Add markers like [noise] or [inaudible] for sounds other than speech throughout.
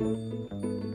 Música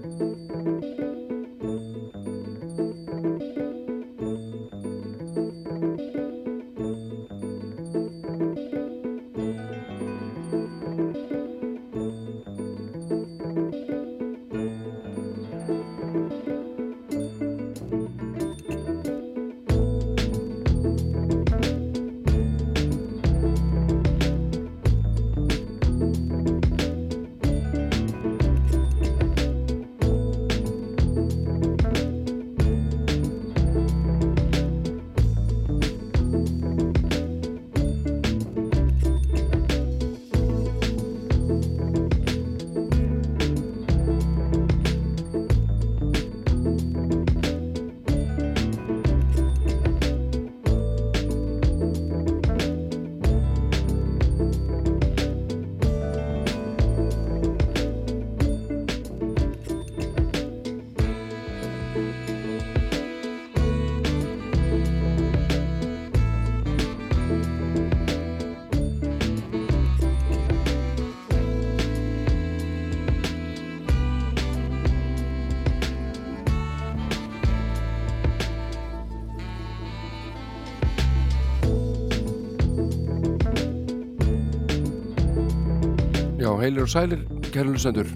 heilir og sælir, kærlusendur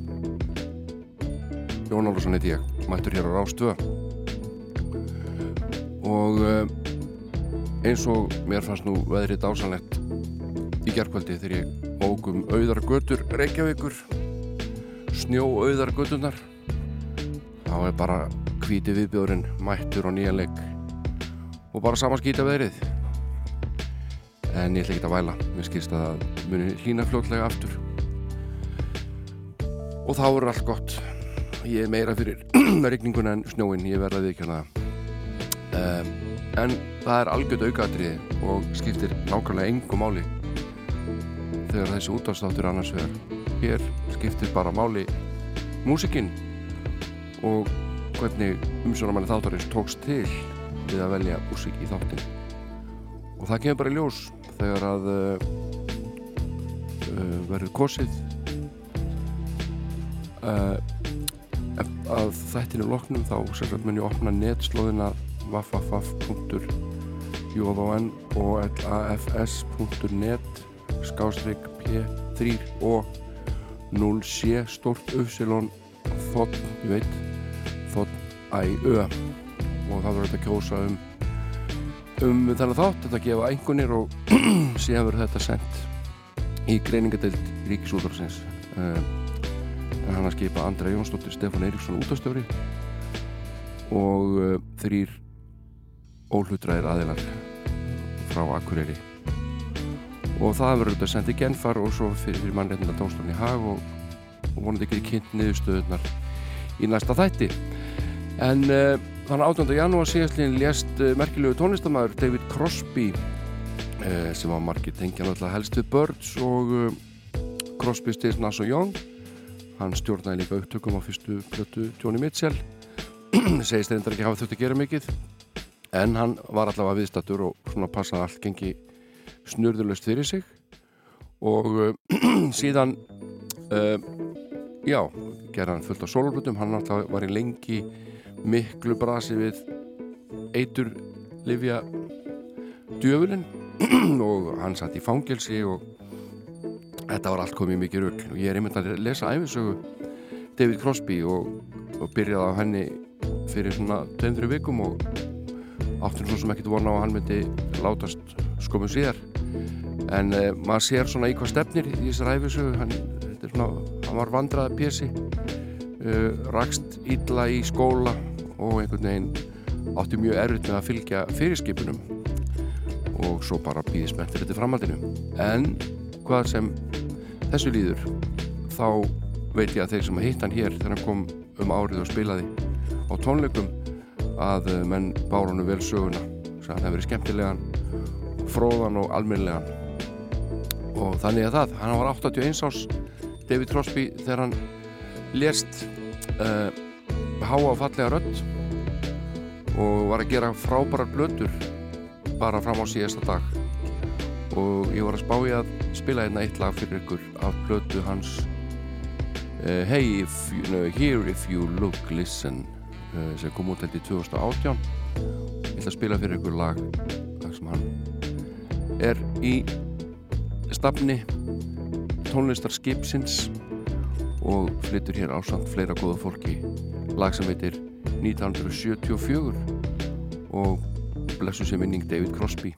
Jón Álarsson heiti ég mættur hér á Rástvö og uh, eins og mér fannst nú veðrið dásanlegt í gerðkvöldi þegar ég ógum auðar götur Reykjavíkur snjó auðar götunar þá er bara kvíti viðbjörn mættur og nýjanleik og bara samanskýta veðrið. En ég ætla ekki að væla mér skilst að það muni hlýna fljótlega aftur og þá er allt gott. Ég er meira fyrir [clears throat] regninguna en snjóin, ég verða því ekki hana um, en það er algjörð aukaðrið og skiptir nákvæmlega engum máli þegar þessi útastáttur annars vegar. Hér skiptir bara máli músikinn og hvernig umsjónamanni þáttarins tókst til við að velja músik í þáttin og það kemur bara í ljós þegar að uh, verður kosið að þættinu loknum þá sérstaklega mun ég opna netslóðina www.wafafaf.ul.net skásleik p3 og 0c stort öfsilon þotn, ég veit þotn æ-ö og það verður þetta kjósa um um þennan þátt, þetta gefa einhvernir og [clears throat] síðan verður þetta sendt í greiningadeild Ríkisúðarsins uh, en hann að skipa Andra Jónsdóttir, Stefán Eiríksson útastjóri og uh, þrýr óhlutræðir aðilar frá Akureyri og það verður þetta sendið genfar og svo fyrir, mannreitnda dómstofn í hag og, og vonandi ekki kynnt niðurstöðunar í næsta þætti en uh, þannig 18. janúar síðastlinn lést uh, merkilegu tónlistamæður David Crosby uh, sem var margir tengjan alltaf helst við Birds og Crosby, Stills, Nass og Young hann stjórnaði líka upptökum á fyrstu plötu Johnny Mitchell. [clears throat] Segist reyndar ekki hafa þurft að gera mikið en hann var allavega viðstattur og svona passaði allt gengi snurðurlöst fyrir sig. Og uh, [clears throat] síðan uh, já, gerði hann fullt af solblutum hann alltaf var í lengi miklu brasi við eitur Livja djöfulinn [clears throat] og hann satt í fangelsi og þetta var allt komið mikið rögl og ég er einmitt að lesa æfisögu David Crosby og, og byrjaði á henni fyrir svona 2-3 vikum og áttur svo sem ekkert vona á að hann myndi látast skomum síðar. En uh, maður sér svona í hvað stefnir í þessar æfisögu hann, svona, hann var vandraða pjessi uh, rakst illa í skóla og einhvern veginn átti mjög erfitt með að fylgja fyrirskipunum. Og svo bara býði spenntir þetta framhaldinu. En hvað sem þessu líður þá veit ég að þeir sem að hitt hann hér þegar hann kom um árið og spilaði á tónleikum að eh, menn bárunu vel söguna það hefur verið skemmtilegan fróðan og alminlegan og þannig að það, hann var 81 árs David Crosby þegar hann lérst uh, háa og fallega rödd og var að gera frábærar blötur bara fram á síðasta dag og ég var að spá í að spila einna eitt lag fyrir ykkur af blötu hans uh, Hey, if you, no, Here If You Look Listen uh, sem kom út í 2018 ég ætla að spila fyrir ykkur lag lag sem hann er í stafni tónlistarskipsins og flyttur hér ásand fleira góða fólki. Lag sem heitir 1974 og blessu sem minning David Crosby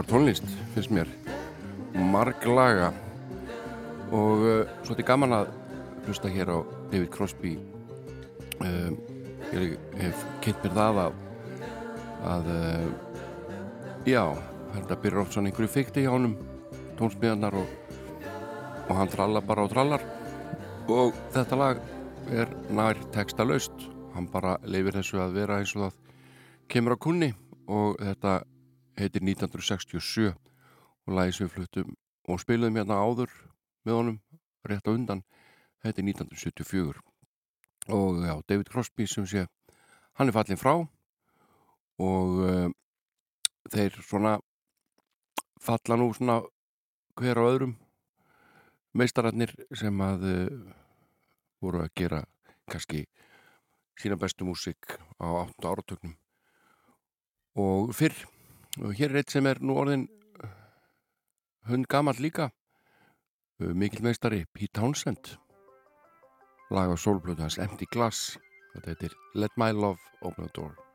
frábær tónlist, finnst mér. Marglaga. Og uh, svolítið gaman að hlusta hér á David Crosby. Um, ég hef kynnt mér það að, að uh, já, þetta byrjar oft svona einhverju fykti hjá honum, tónsmíðanar og, og hann trallar bara og trallar. Og þetta lag er nær texta laust. Hann bara leifir þessu að vera eins og það kemur á kunni og þetta heitir 1967 og lagi sem við fluttum og spilum hérna áður með honum rétt á undan heitir 1974 og já, David Crosby sem sé hann er fallin frá. Og uh, þeir svona falla nú svona hver á öðrum. Meistararnir sem að uh, voru að gera kannski sína bestu músik á 8. áratöknum og fyrr og hér er eitt sem er nú orðin uh, hund gammal líka. Uh, mikil meistari Pete Townsend. Lag á sólblötu hans Empty Glass. Þetta heitir Let My Love Open the Door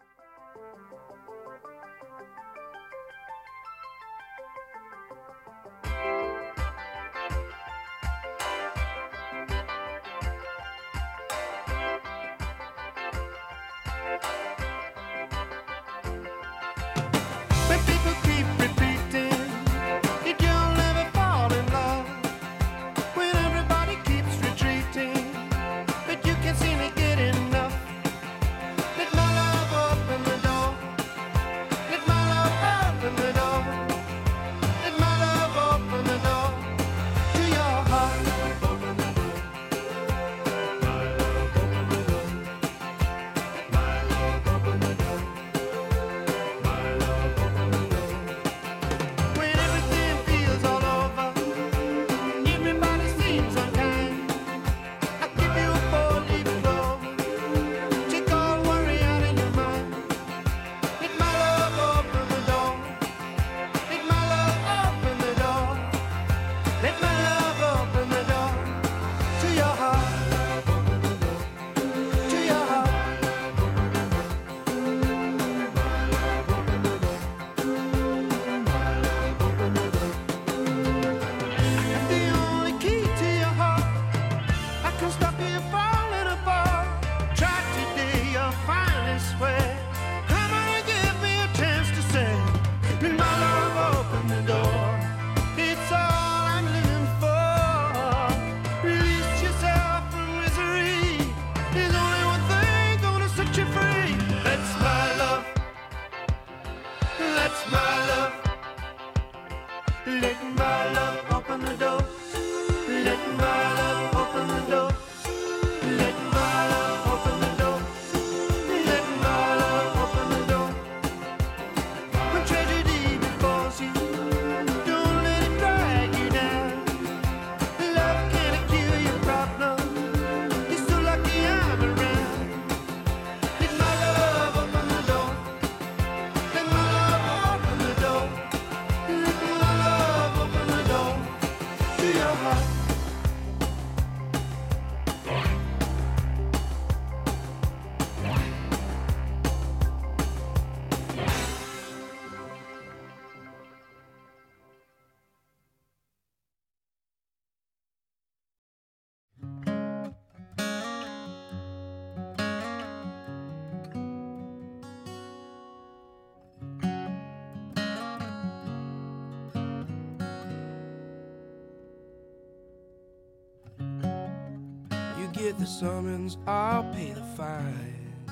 get the summons, I'll pay the fine.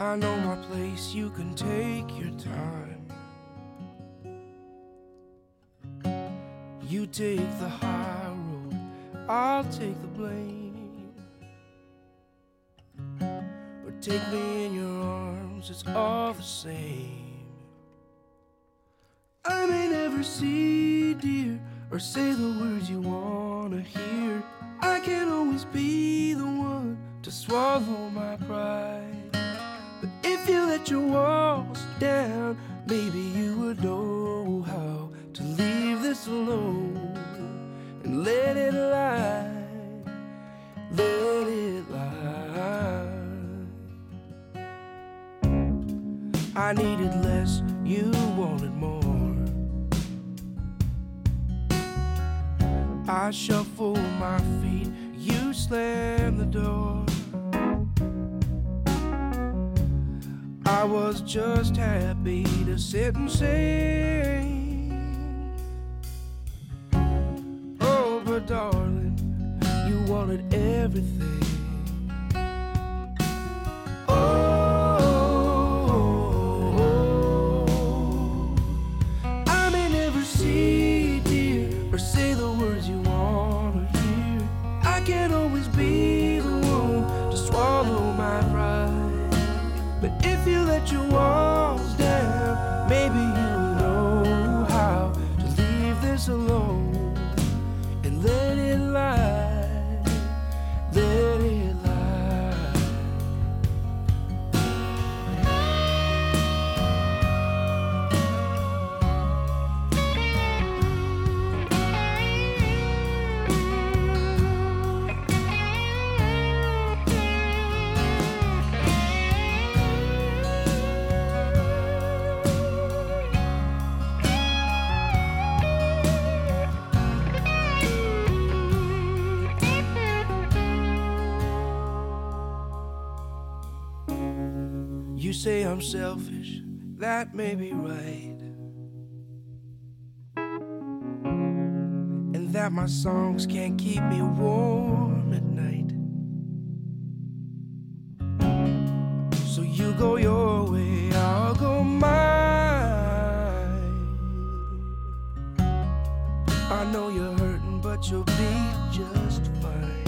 I know my place, you can take your time. You take the high road, I'll take the blame. Or take me in your arms, it's all the same. I may never see, dear or say the words you wanna hear. I can't always be the one to swallow my pride. But if you let your walls down, maybe you would know how to leave this alone and let it lie. Let it lie. I needed less, you wanted more. Shuffle my feet, you slam the door. I was just happy to sit and sing. Oh, but darling, you wanted everything. Selfish, that may be right. And that my songs can't keep me warm at night. So you go your way, I'll go mine. I know you're hurting, but you'll be just fine.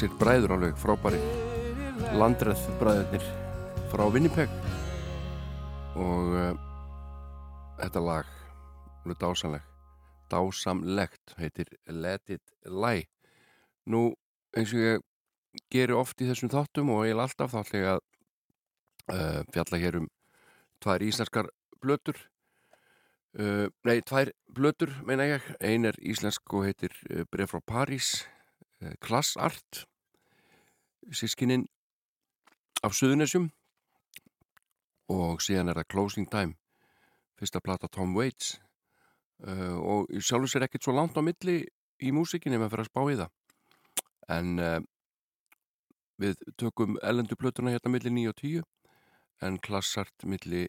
Þessir bræður alveg frábæri. Landræð bræðurnir frá Winnipeg. Og uh, þetta lag alveg dásamleg dásamlegt heitir Let It Lie. Nú eins og ég geri oft í þessum þáttum og ég er alltaf þá ætla ég að uh, fjalla hér um tvær íslenskar blötur uh, nei, tvær blötur meina ég, ein er íslensk og heitir uh, Bref frá París uh, Klassart sískininn af Suðunessjum og síðan er það Closing Time fyrsta plata Tom Waits. Uh, og sjálfur sér ekkert svo langt á milli í músikinni með að fyrir að spá í það. En uh, við tökum ellendu plötuna hérna milli 9 og 10 en klassart milli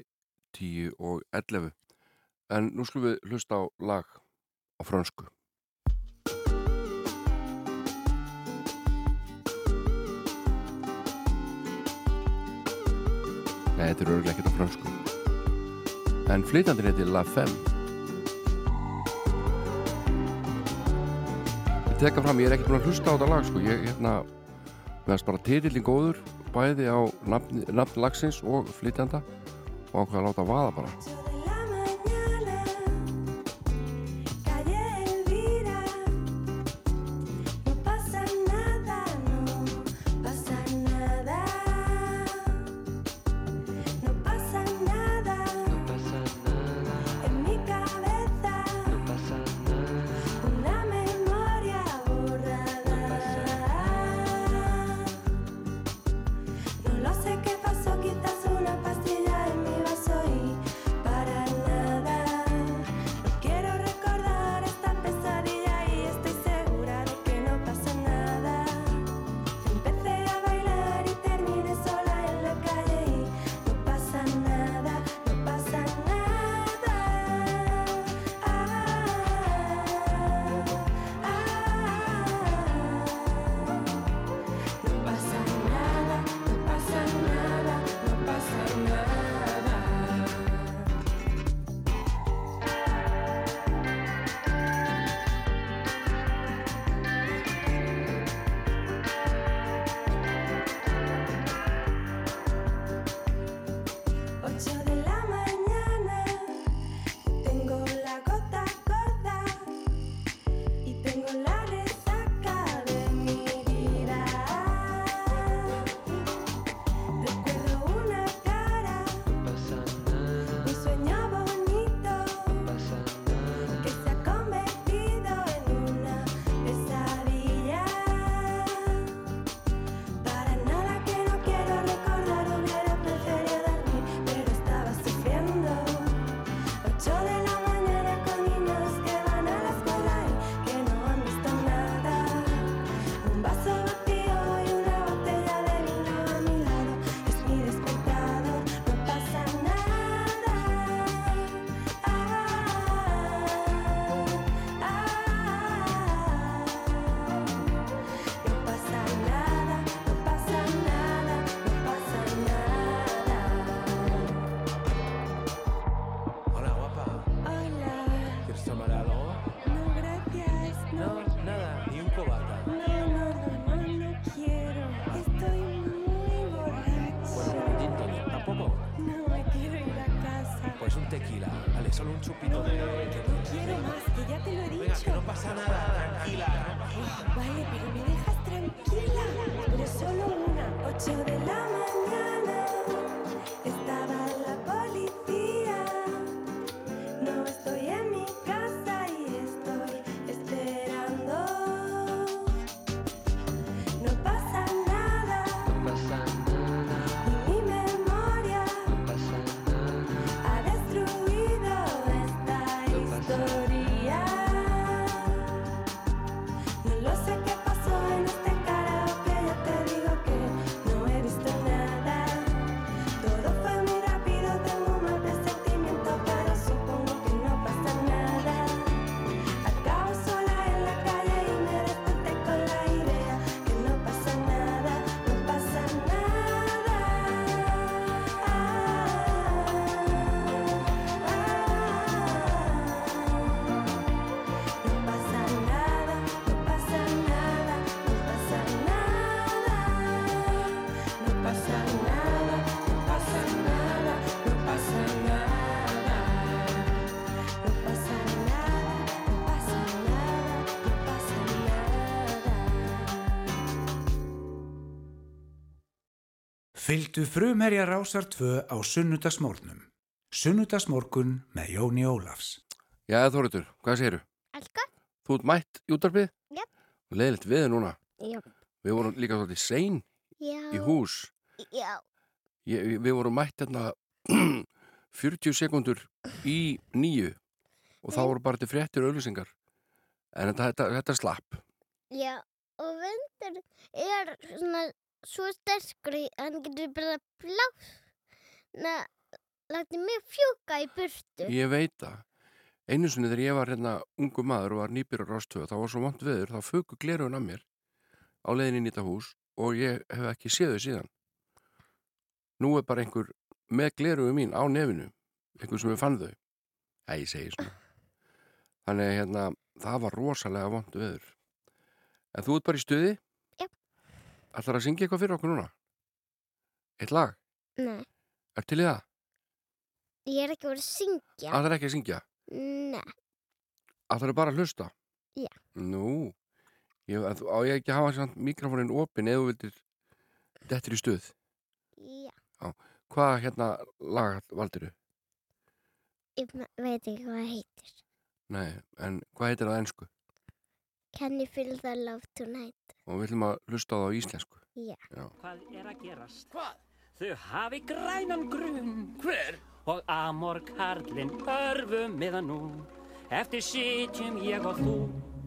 10 og 11 en nú skulum við hlusta á lag á frönsku Nei, þetta er örgulega ekkert á frönsku. En flytandinn heitir La Femme. Ég teka fram, ég er ekkert búin að hlusta á þetta lag sko, ég hérna meðast bara titillin góður bæði á nafn, nafn lagsins og flytjanda og ákveða að láta vaða bara Fylgdu frumherja rásar 2 á sunnudagsmórnum. Sunnudagsmorgun með Jóni Ólafs. Já, Þóritur, hvað? Allt gott? Þú ert mætt í útvarpið? Já. Leðilegt við núna. Já. Við vorum líka svolítið sein Já. í hús. Já. Ég, við vorum mætt hérna [clears throat] 40 sekundur í nýju og þá voru bara til fréttir og auðlýsingar. En þetta, þetta, þetta slapp. Já. Og vindur er svona svo sterkur í- hann getur bara blás na, lagt mig fjúka í burtu. Ég veit það. Einu sinni þegar ég var hérna ungu maður og var nýbyrjar rástöðu, þá var svo vant veður, þá fuku glerugun af mér á leiðinni inn í þetta hús og ég hef ekki séð þau síðan. Nú er bara einhver með glerugu mín á nefinu, einhver sem við fann þau. Æ, ég segi svona. Þannig hérna, það var rosalega vant veður. En þú ert bara í stuði? Ætlar að syngja eitthvað fyrir okkur núna? Eitt lag? Nei. Er til í það? Ég er ekki verið að syngja. Ætlar ekki að syngja? Nei. Ætlar bara að hlusta? Já. Nú, ég, að, á ég ekki að hafa mikrofónin opinn eða þú vildir dettur í stuð. Já. Hvað hérna lag valdiru? Ég me- veit ekki hvað það heitir. Nei, en hvað heitir það á ennsku? Can you feel the love tonight? Og við ætlum að hlusta á það á íslensku. Já. Hvað er að gerast? Hvað? Þau hafi grænan grunn. Hver? Og Amor Karlinn örfum miðan nú. Eftir sitjum ég og þú.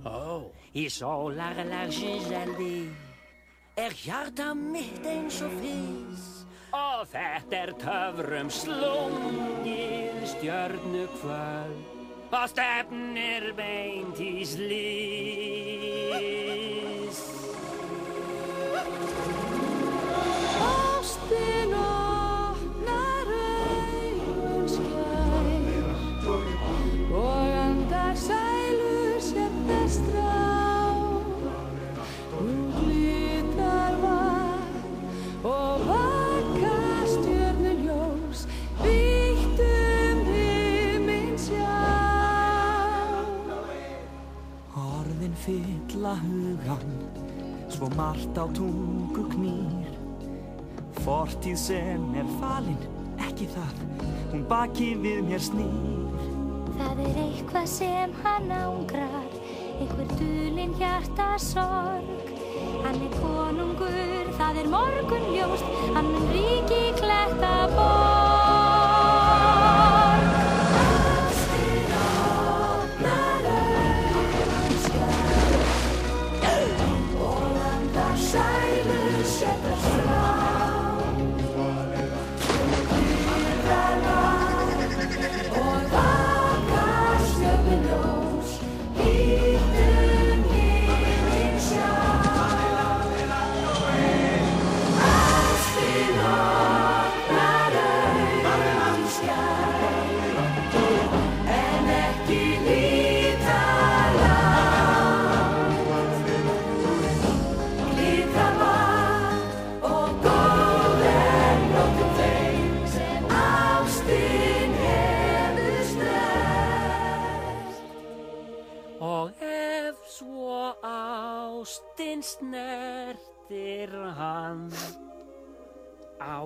Ó. Í sólarlag Giseldi. Er hjarta mitt eins og fyrst. Og þetta er töfrum slungið stjörnu kvöld. Og stefnir beint í slís. there. Fortíð sem er falin, ekki það, hún baki við mér snýr. Það er eitthvað sem hann ángrar, einhver dulinn hjarta sorg. Hann er konungur, það er morgun ljóst, hann mun ríki kletta borg.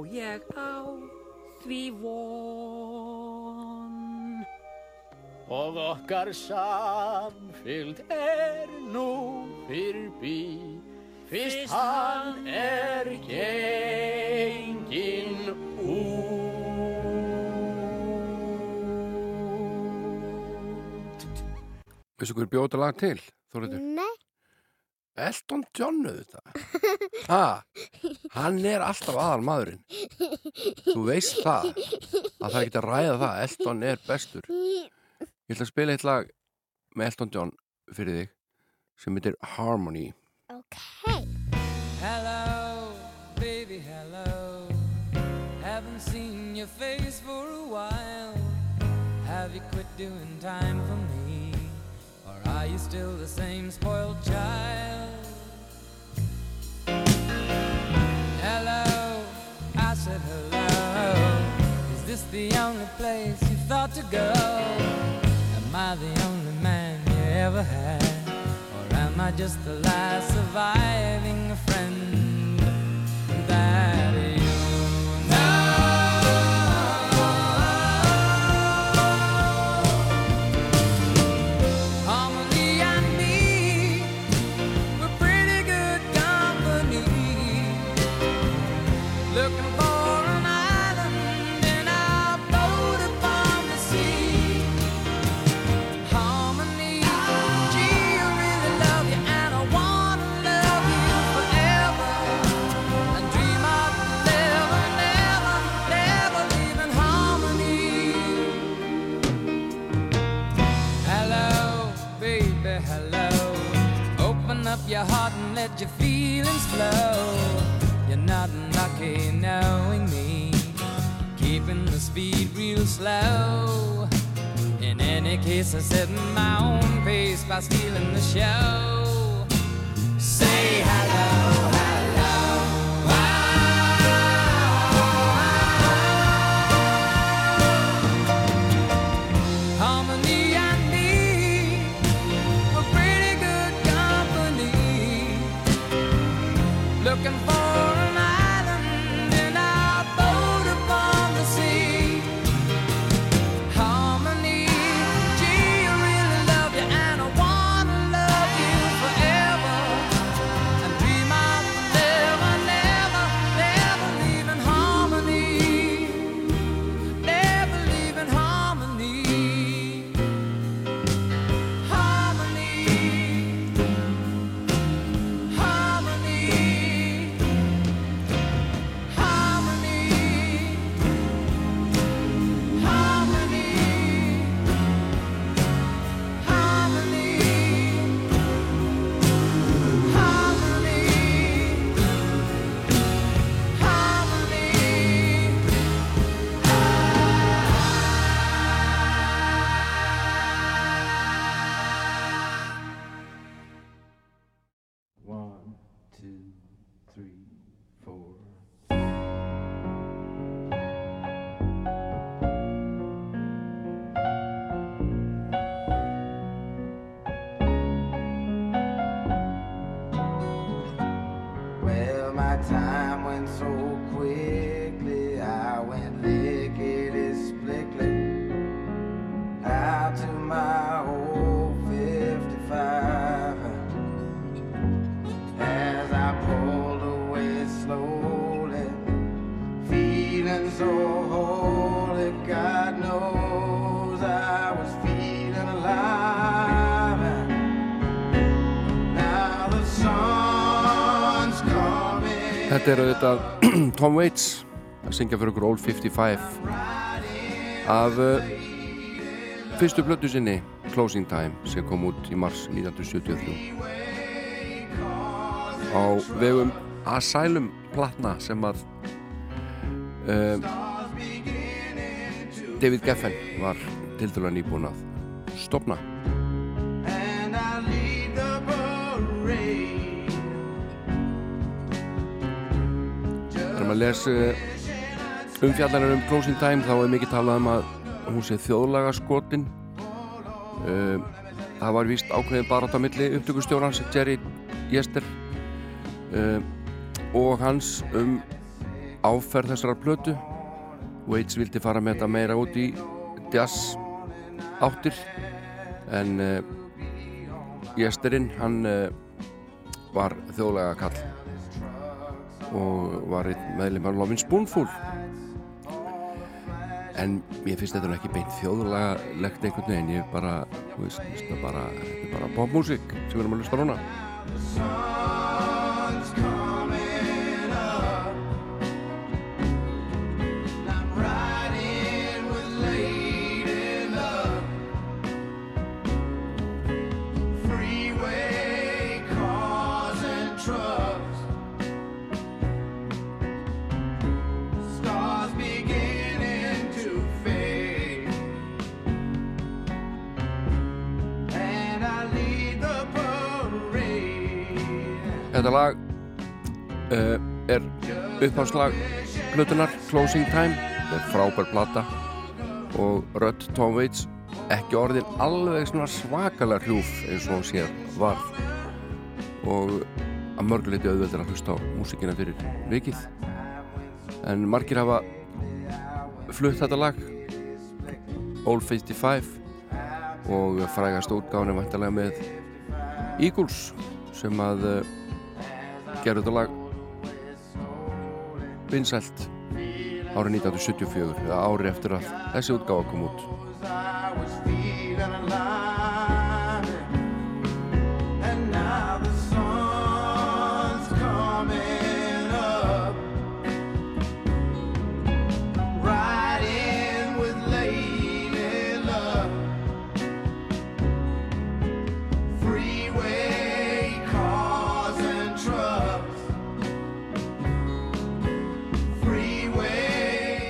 Ég á því von. Og okkar samfylgd er nú fyrrby fyrst hann er genginn út. Veistu hver bjóð þetta lag til, Þóriður? Nei, Elton John auðvitað ha, Hann er alltaf aðal maðurinn Þú veist það að það er ekki að ræða það Elton er bestur Ég ætla að spila eitt lag með Elton John fyrir þig sem heitir Harmony ok. Hello, baby, hello. Haven't seen your face for a while. Have you quit doing time for me? Or are you still the same spoiled child? Said hello. Is this the only place you thought to go? Am I the only man you ever had? Or am I just the last surviving friend any case, I set my own pace by stealing the show. Syngja fyrir okkur Old 55 af uh, fyrstu blötu sinni Closing Time sem kom út í mars 1973 á vegum Asylum platna sem að uh, David Geffen var til dæla nýbúin að stopna and I lead the parade. Uh, umfjallanir um Closing Time þá er mikið talað um að hún sé þjóðlaga skotin uh, það var víst ákveðin bara á milli upptökustjórans Jerry Jester uh, og hans um áferð þessara plötu. Waits vildi fara með þetta meira út í jazz áttir en uh, Jesterinn hann uh, var þjóðlega kall og var einn meðlum af Lovin Spoonful en ég finnst þetta ekki beint þjóðlega legt einhvern veginn ég er bara, þú veist, þetta er bara, bara popmusik sem við erum að lusta núna Þetta lag uh, er uppháslag plötunar Closing Time þetta er frábær plata. Og rödd Tom Waits ekki orðin alveg svona svakalega hljúf eins og sér varð. Og að mörguleiti auðveldur að hlusta á músikina fyrir vikið. En margir hafa flutt þetta lag Old 55 og frægast útgáðan er vantarlega með Eagles sem að uh, gerðu þetta lag vinsælt árið 1974 eða ári eftir að þessi útgáfa kom út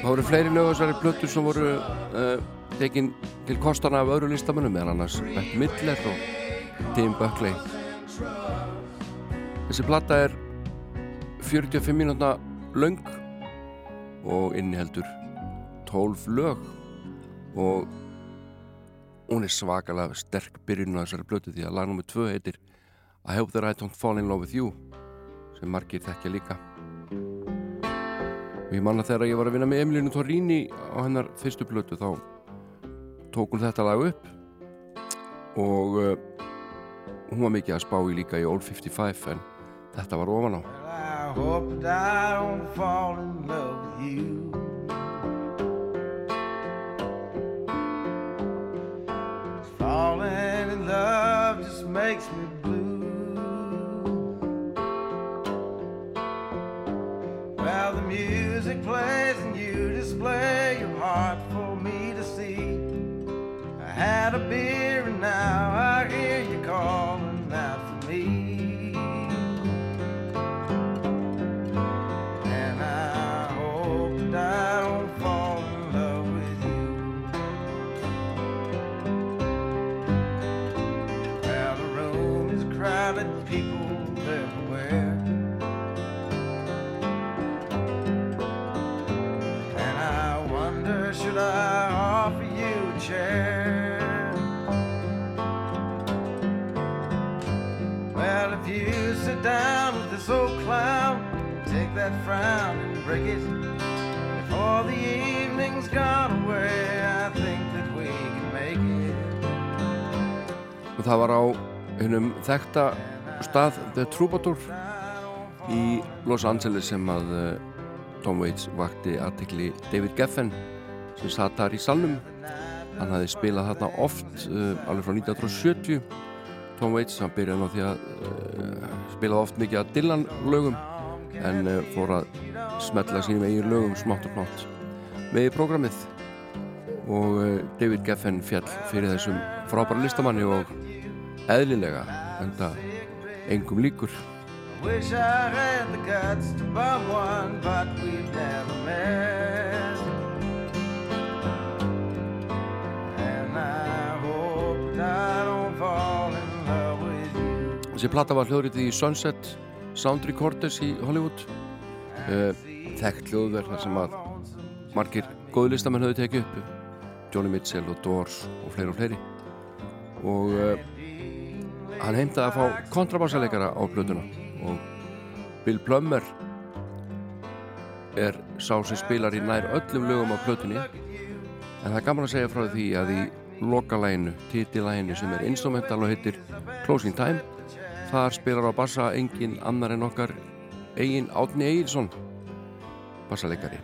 Það voru fleiri lög þessari plötu sem voru uh, tekin til kostana af öðru listamönnum meðal annars Bett Midler og Tim Buckley Þessi plata er 45 mínútna löng og inniheldur 12 lög og hún er svakalega sterk byrjun á þessari plötu því að lag nr. 2 heitir I Hope That I Don't Fall In Love With You sem margir þekkja líka og ég manna þegar ég var að vinna með Emilinu Torrini á hennar fyrstu plötu þá tók hún þetta lag upp og uh, hún var mikið að spá í líka í Old 55 en þetta var ofan á I hope I don't fall in love with you. Falling in love just makes me blue. Well, the music plays and you display your heart for me to see. I had a beer that frown and break it. Before the evening's gone away, I think that we can make it. og það var á hennum þekta stað The Troubadour í Los Angeles sem að uh, Tom Waits vakti aðtekli David Geffen sem satt þar í salnum hann hafði spilað þarna oft uh, alveg frá 1970 Tom Waits hann byrjaði á því að uh, spila oft mikið að Dylan lögum en uh, fór að smetla sínum eigin lögum smátt og smátt með í prógramið og uh, David Geffen fjall fyrir þessum frábæra listamanni og eðlilega enda engum líkur Wish I had the guts to bum one, but we've never met. And I hope that I don't fall in love with you. Þessi plata var hljóðritið í Sunset Sound Recorders í Hollywood. Uh, þekkt hljóðverð þar sem að margir góðu listamenn höfðu tekið upp Johnny Mitchell og Doors og fleiri og fleiri. Og uh, hann heimtaði að fá kontrabassaleikara á plötuna og Bill Plummer er sá sem spilar í nær öllum lögum á plötunni. En það er gaman að segja frá því að í lokalæginu, titilæginu sem er instrumental og heitir Closing Time þar spilar á bassa engin annar en okkar eigin Átni Egilson bassaleikari.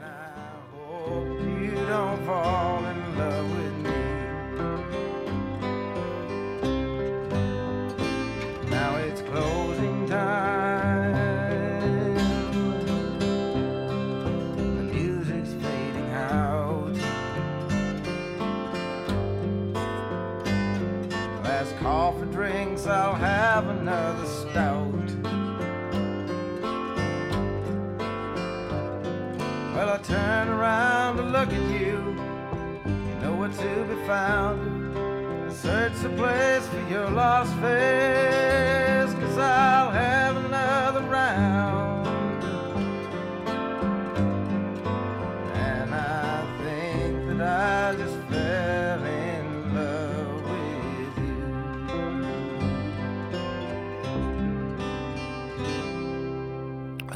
Now it's closing time. Drinks, I'll have another stout. Well, I turn around to look at you. You know where to be found. Search the place for your lost face, cause I'll have another round.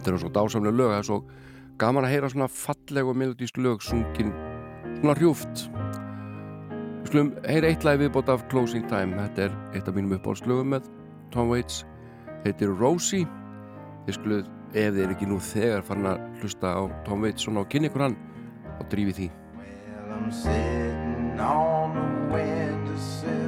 Þetta eru svo dásamlega lög. Það er svo gaman að heyra svona falleg og melodísk lög sungin svona hrjúft. Við skulum heyra eitt lagi viðbót af Closing Time. Þetta er eitt af mínum uppáhaldslögum með Tom Waits. Heitir Rosie. Þið skuluð, ef þið er ekki nú þegar farin að hlusta á Tom Waits svona og kynni ykkur hann og drífi því Well, I'm sitting on the windowsill,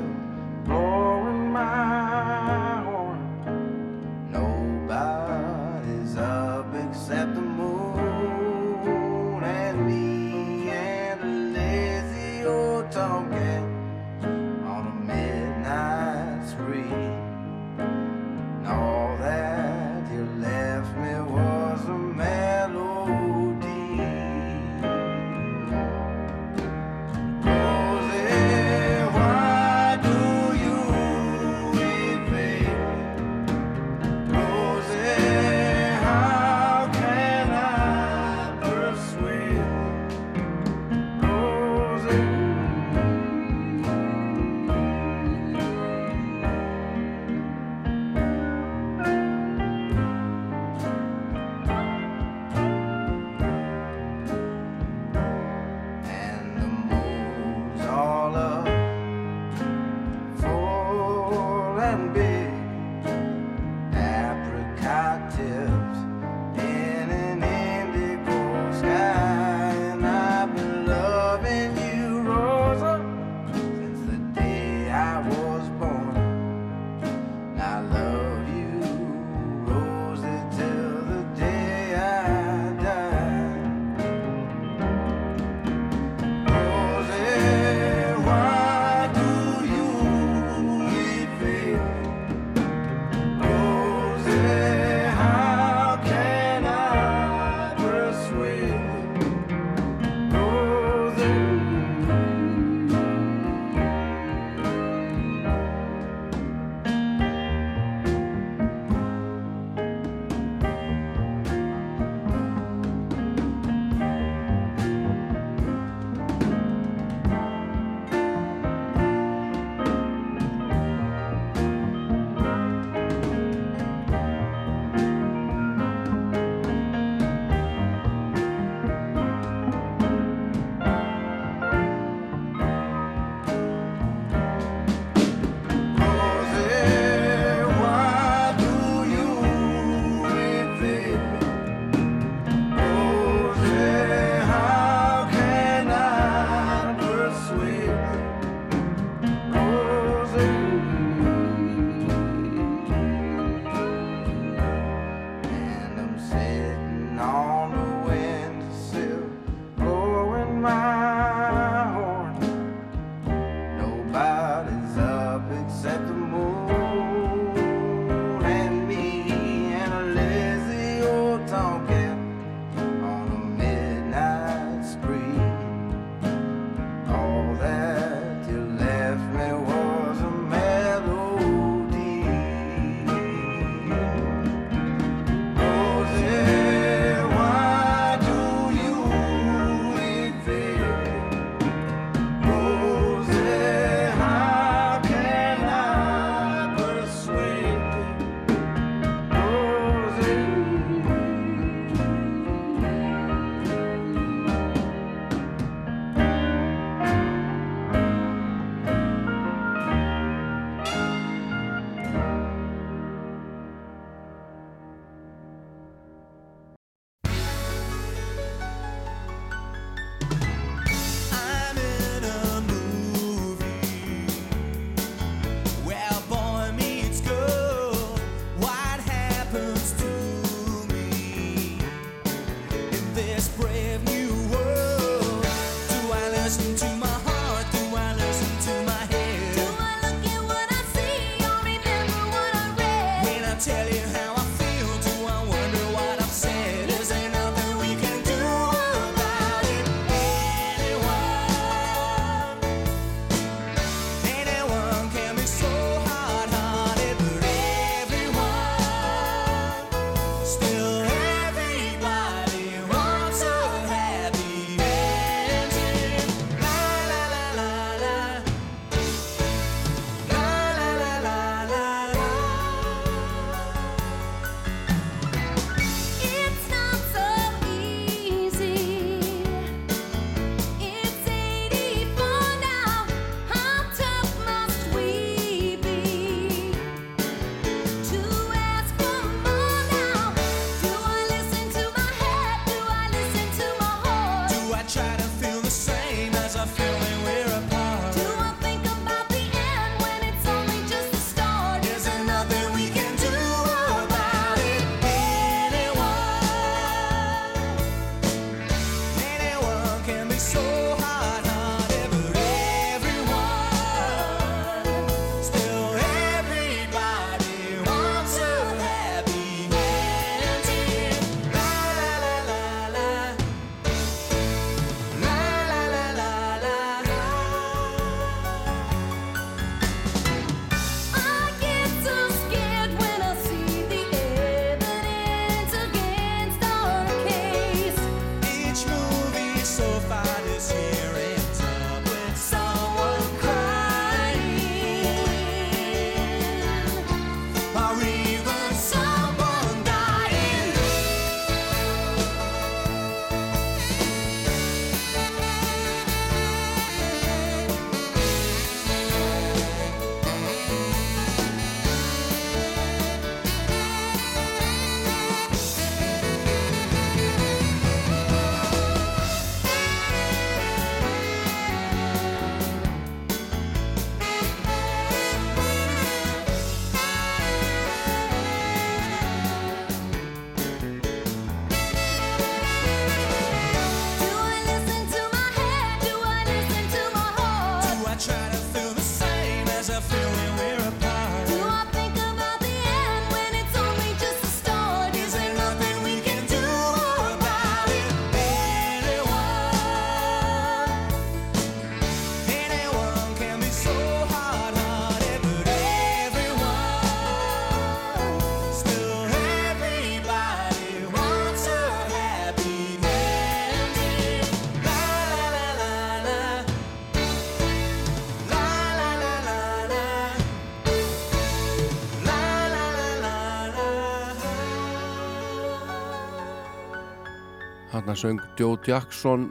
söng Joe Jackson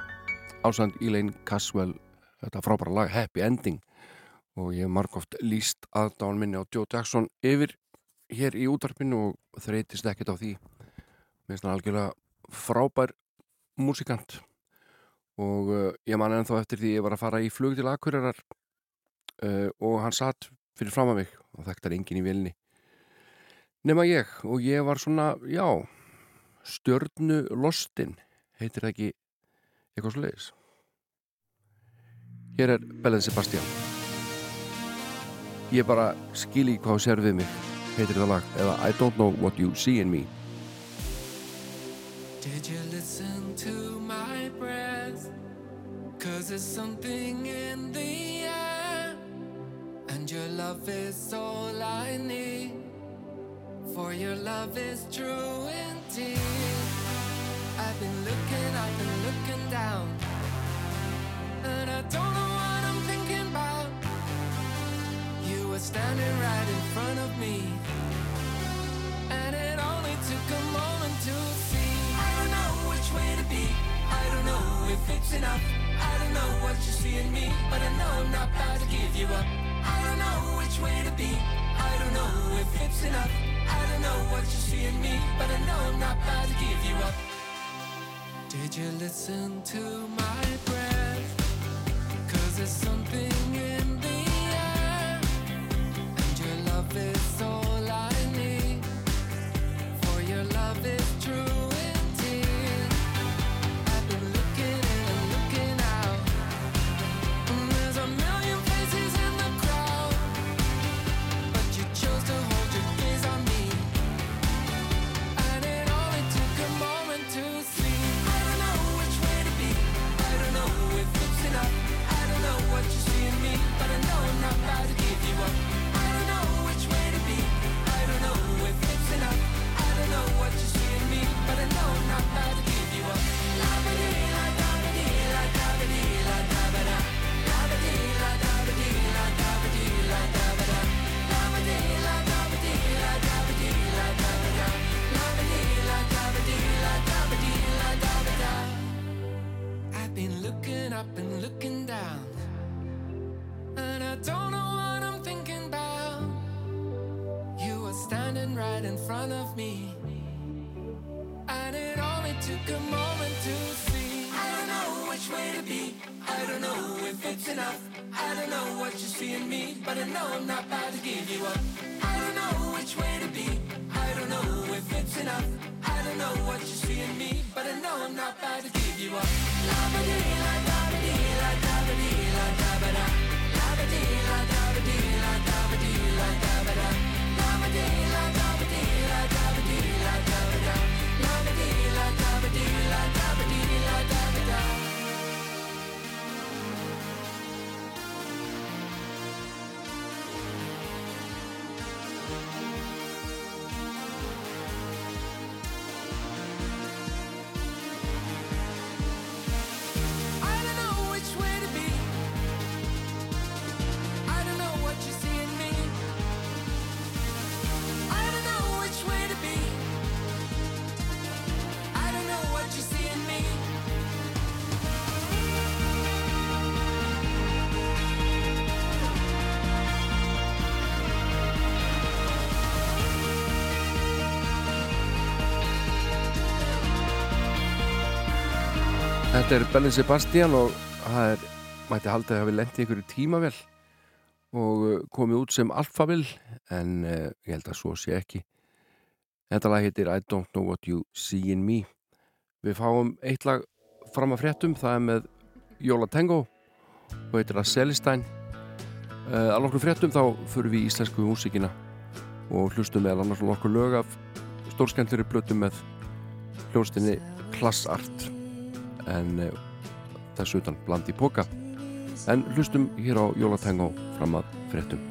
ásand Elaine Caswell. Þetta frábæra lag Happy Ending. Og ég hef margóft líst aðdáðan minni á Joe Jackson yfir hér í útarpinu og þreytist ekkert á því. Mér finnst hann algjörlega frábær músikant. Og uh, ég man ennþá eftir því ég var að fara í flug til Akureyrar uh, og hann satt fyrir fram að mig og þekktar enginn í vilni nema ég. Og ég var svona, já stjörnu lostin heitir það ekki eitthvað svo leiðis hér er Belen Sebastian ég bara skil í hvað sér við mig heitir það lag eða I don't know what you see in me Did you listen to my breath? Cause there's something in the air, and your love is all I need. For your love is true indeed. I've been looking, I've been looking down, and I don't know what I'm thinking about. You were standing right in front of me, and it only took a moment to see. I don't know which way to be. I don't know if it's enough. I don't know what you see in me, but I know I'm not about to give you up. I don't know which way to be. I don't know if it's enough. I don't know what you see in me, but I know I'm not about to give you up. Did you listen to my breath? Cause there's something in the air, and your love is all I need. For your love is true. even though I'm not about to give you up. Þetta er Bellin Sebastian og það er, mætti halda að hafi lendið ykkur tímavel og uh, komið út sem alfavill en eh, ég held að svo sé ekki. Þetta lag heitir I don't know what you see in me. Við fáum eitt lag fram að fréttum, það er með Jóla Tango og heitir uh, að Selistæn. Eh, Alveg okkur fréttum þá fyrir við í íslensku músikina og hlustum með alveg okkur lög af stórskendluri blötu með hljóstinni Klassart en eh, þess utan bland í póka en hlustum hér á Jólatengó fram að frettum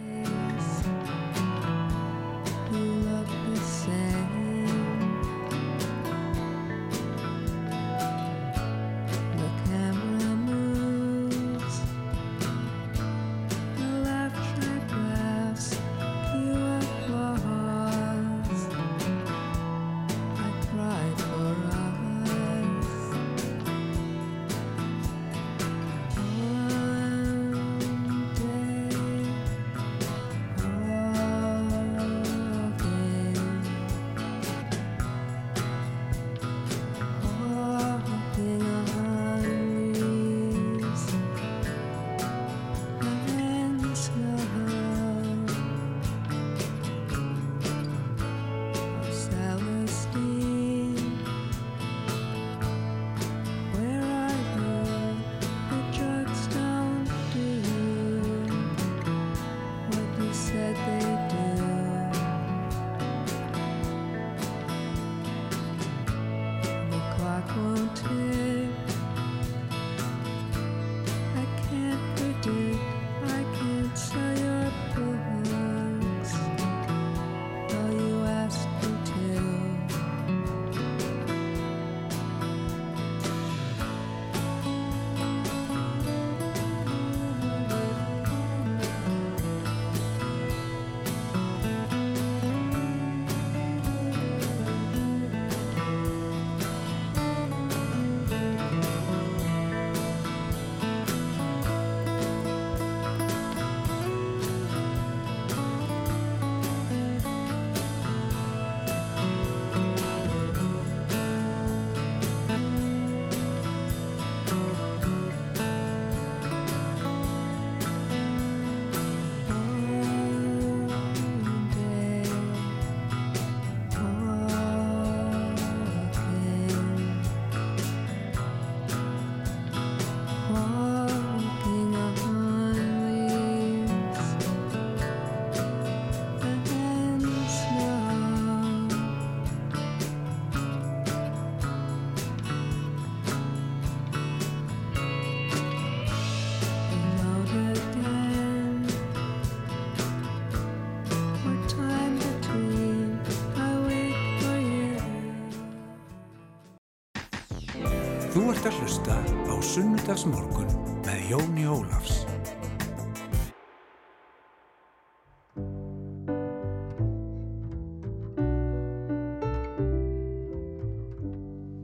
ert að hlusta á Sunnudagsmorgun með Jóni Ólafs.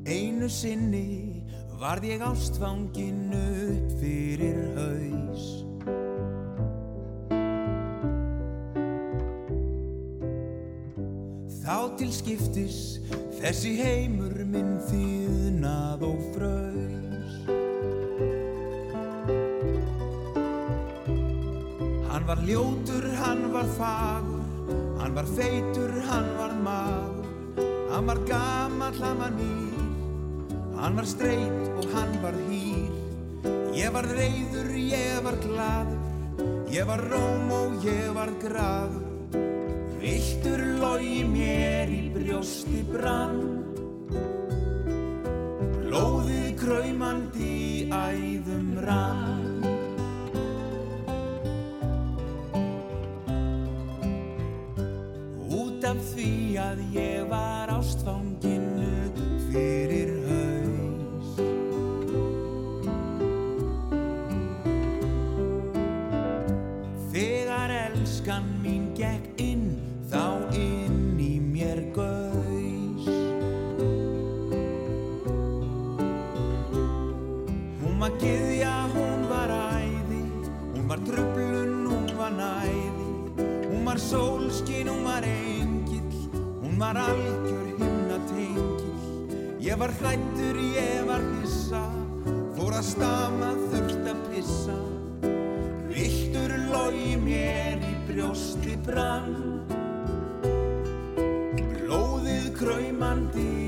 Einu sinni varð ég ástfangin upp fyrir haus Þá til skiptis þessi heimur ljótur, hann var fagur. Hann var feitur, hann var magur. Hann var gamall, hann var nýr. Hann var streit og hann var hýr. Ég var reyður, ég var gladur Ég var róm og ég var graður. Viltur logi mér í brjósti brann Hún var gyðja, hún var æði. Hún var tröflun, hún var næði. Hún var sólskin, hún var engill. Hún var algjör himna tengill Ég var hrættur, ég var hissa. Fór að stama, þurft að pissa. Viltur logi mér í brjósti brann. Blóðið kraumandi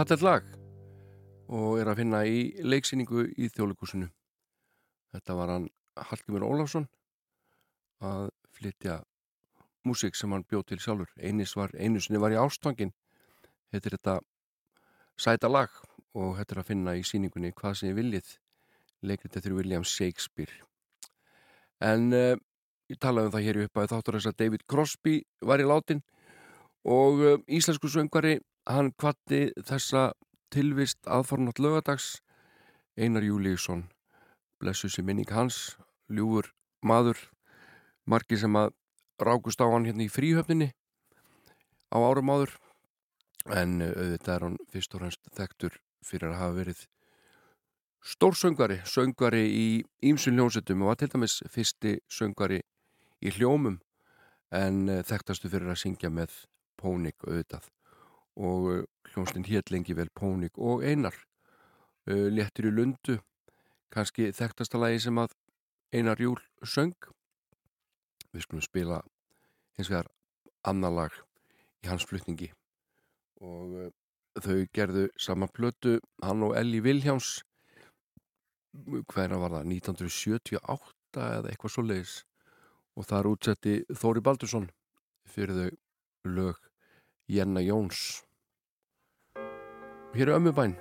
Þetta er fallegt lag og er að finna í leiksýningu í þjóðleikúsinu. Þetta var hann Hallgrimur Ólafsson að flytja músík sem hann bjóð til sjálfur. Einis var, einu sinni var í ástangin. Þetta er þetta sæta lag og þetta er að finna í síningunni hvað sem ég viljið. Leikrit eftir William Shakespeare. En uh, ég talaði um það hér í upphæðu þáttur þess að David Crosby var í látin og uh, íslensku söngvari hann kvatti þessa tilvist aðfarnátt lögadags Einar Júlíusson. Blessu sér minning hans ljúfur maður margi sem að rákust á hann hérna í fríhöfninni á árum áður. En uh, auðvitað er hann fyrst og fremst þekktur fyrir að hafa verið stórsöngvari, söngvari í ímsun hljómsettum og var til dæmis fyrsti söngvari í hljómum en uh, þekktastu fyrir að syngja með Pónik auðvitað og uh, hljómsnin hétt lengi vel Pónik og Einar. Uh, léttur í lundu kannski þekktasta lagi sem að Einar Júl söng. Við skulum spila hins vegar annar lag í hans flutningi. Og uh, þau gerðu sama plötu hann og Elli Vilhjáms hverja var það? 1978 eða eitthvað svo leiðis og þar útsetti Þóri Baldursson fyrir þau lög Jenna Jóns. Og hér er ömmubæn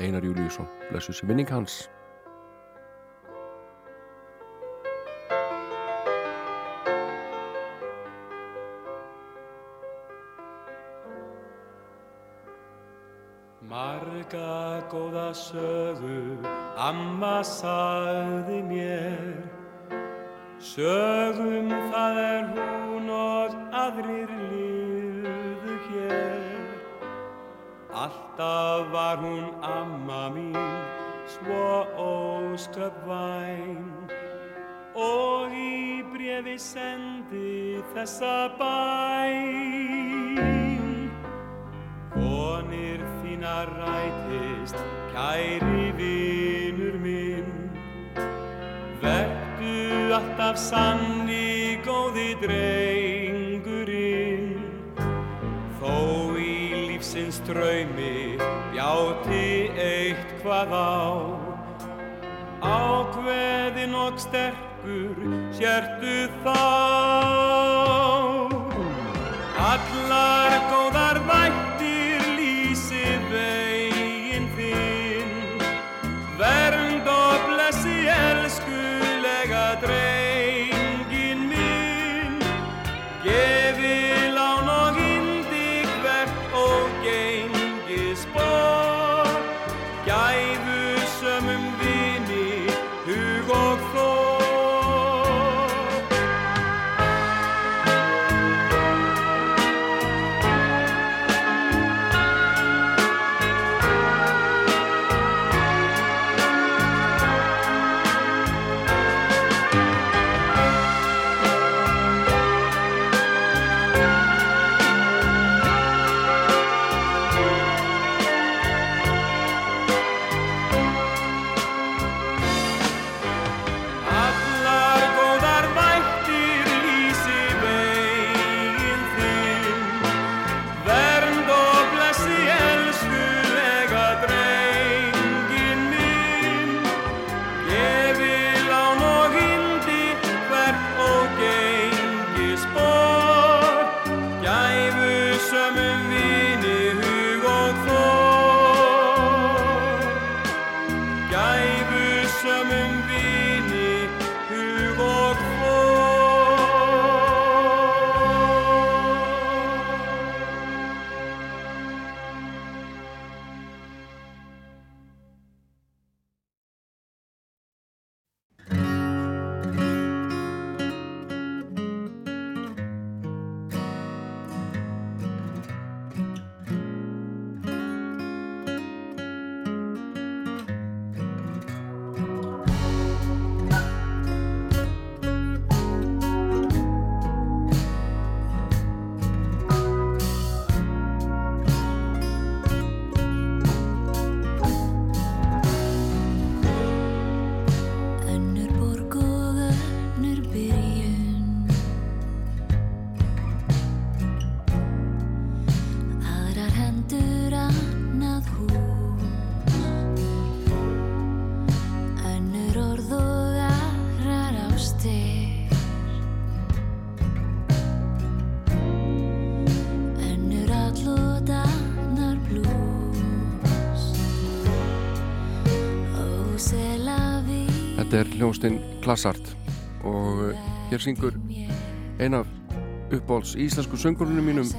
Einar Júliusson blessu sem vinning hans. Marga góða sögu amma sagði mér. Sögum það er hún og aðrir líf Alltaf var hún amma mín svo ósköp væn. Og í brefi sendi þessa bæn. Vonir þínar rætist, kæri vinur minn. Vertu alltaf sanni góði drengurinn draumi bjáti eitt hvað á. Ákveðin og sterkur sértu þá. Allar góðar vættir Klassart og uh, hér syngur ein af uppáhalds íslensku söngurunum mínum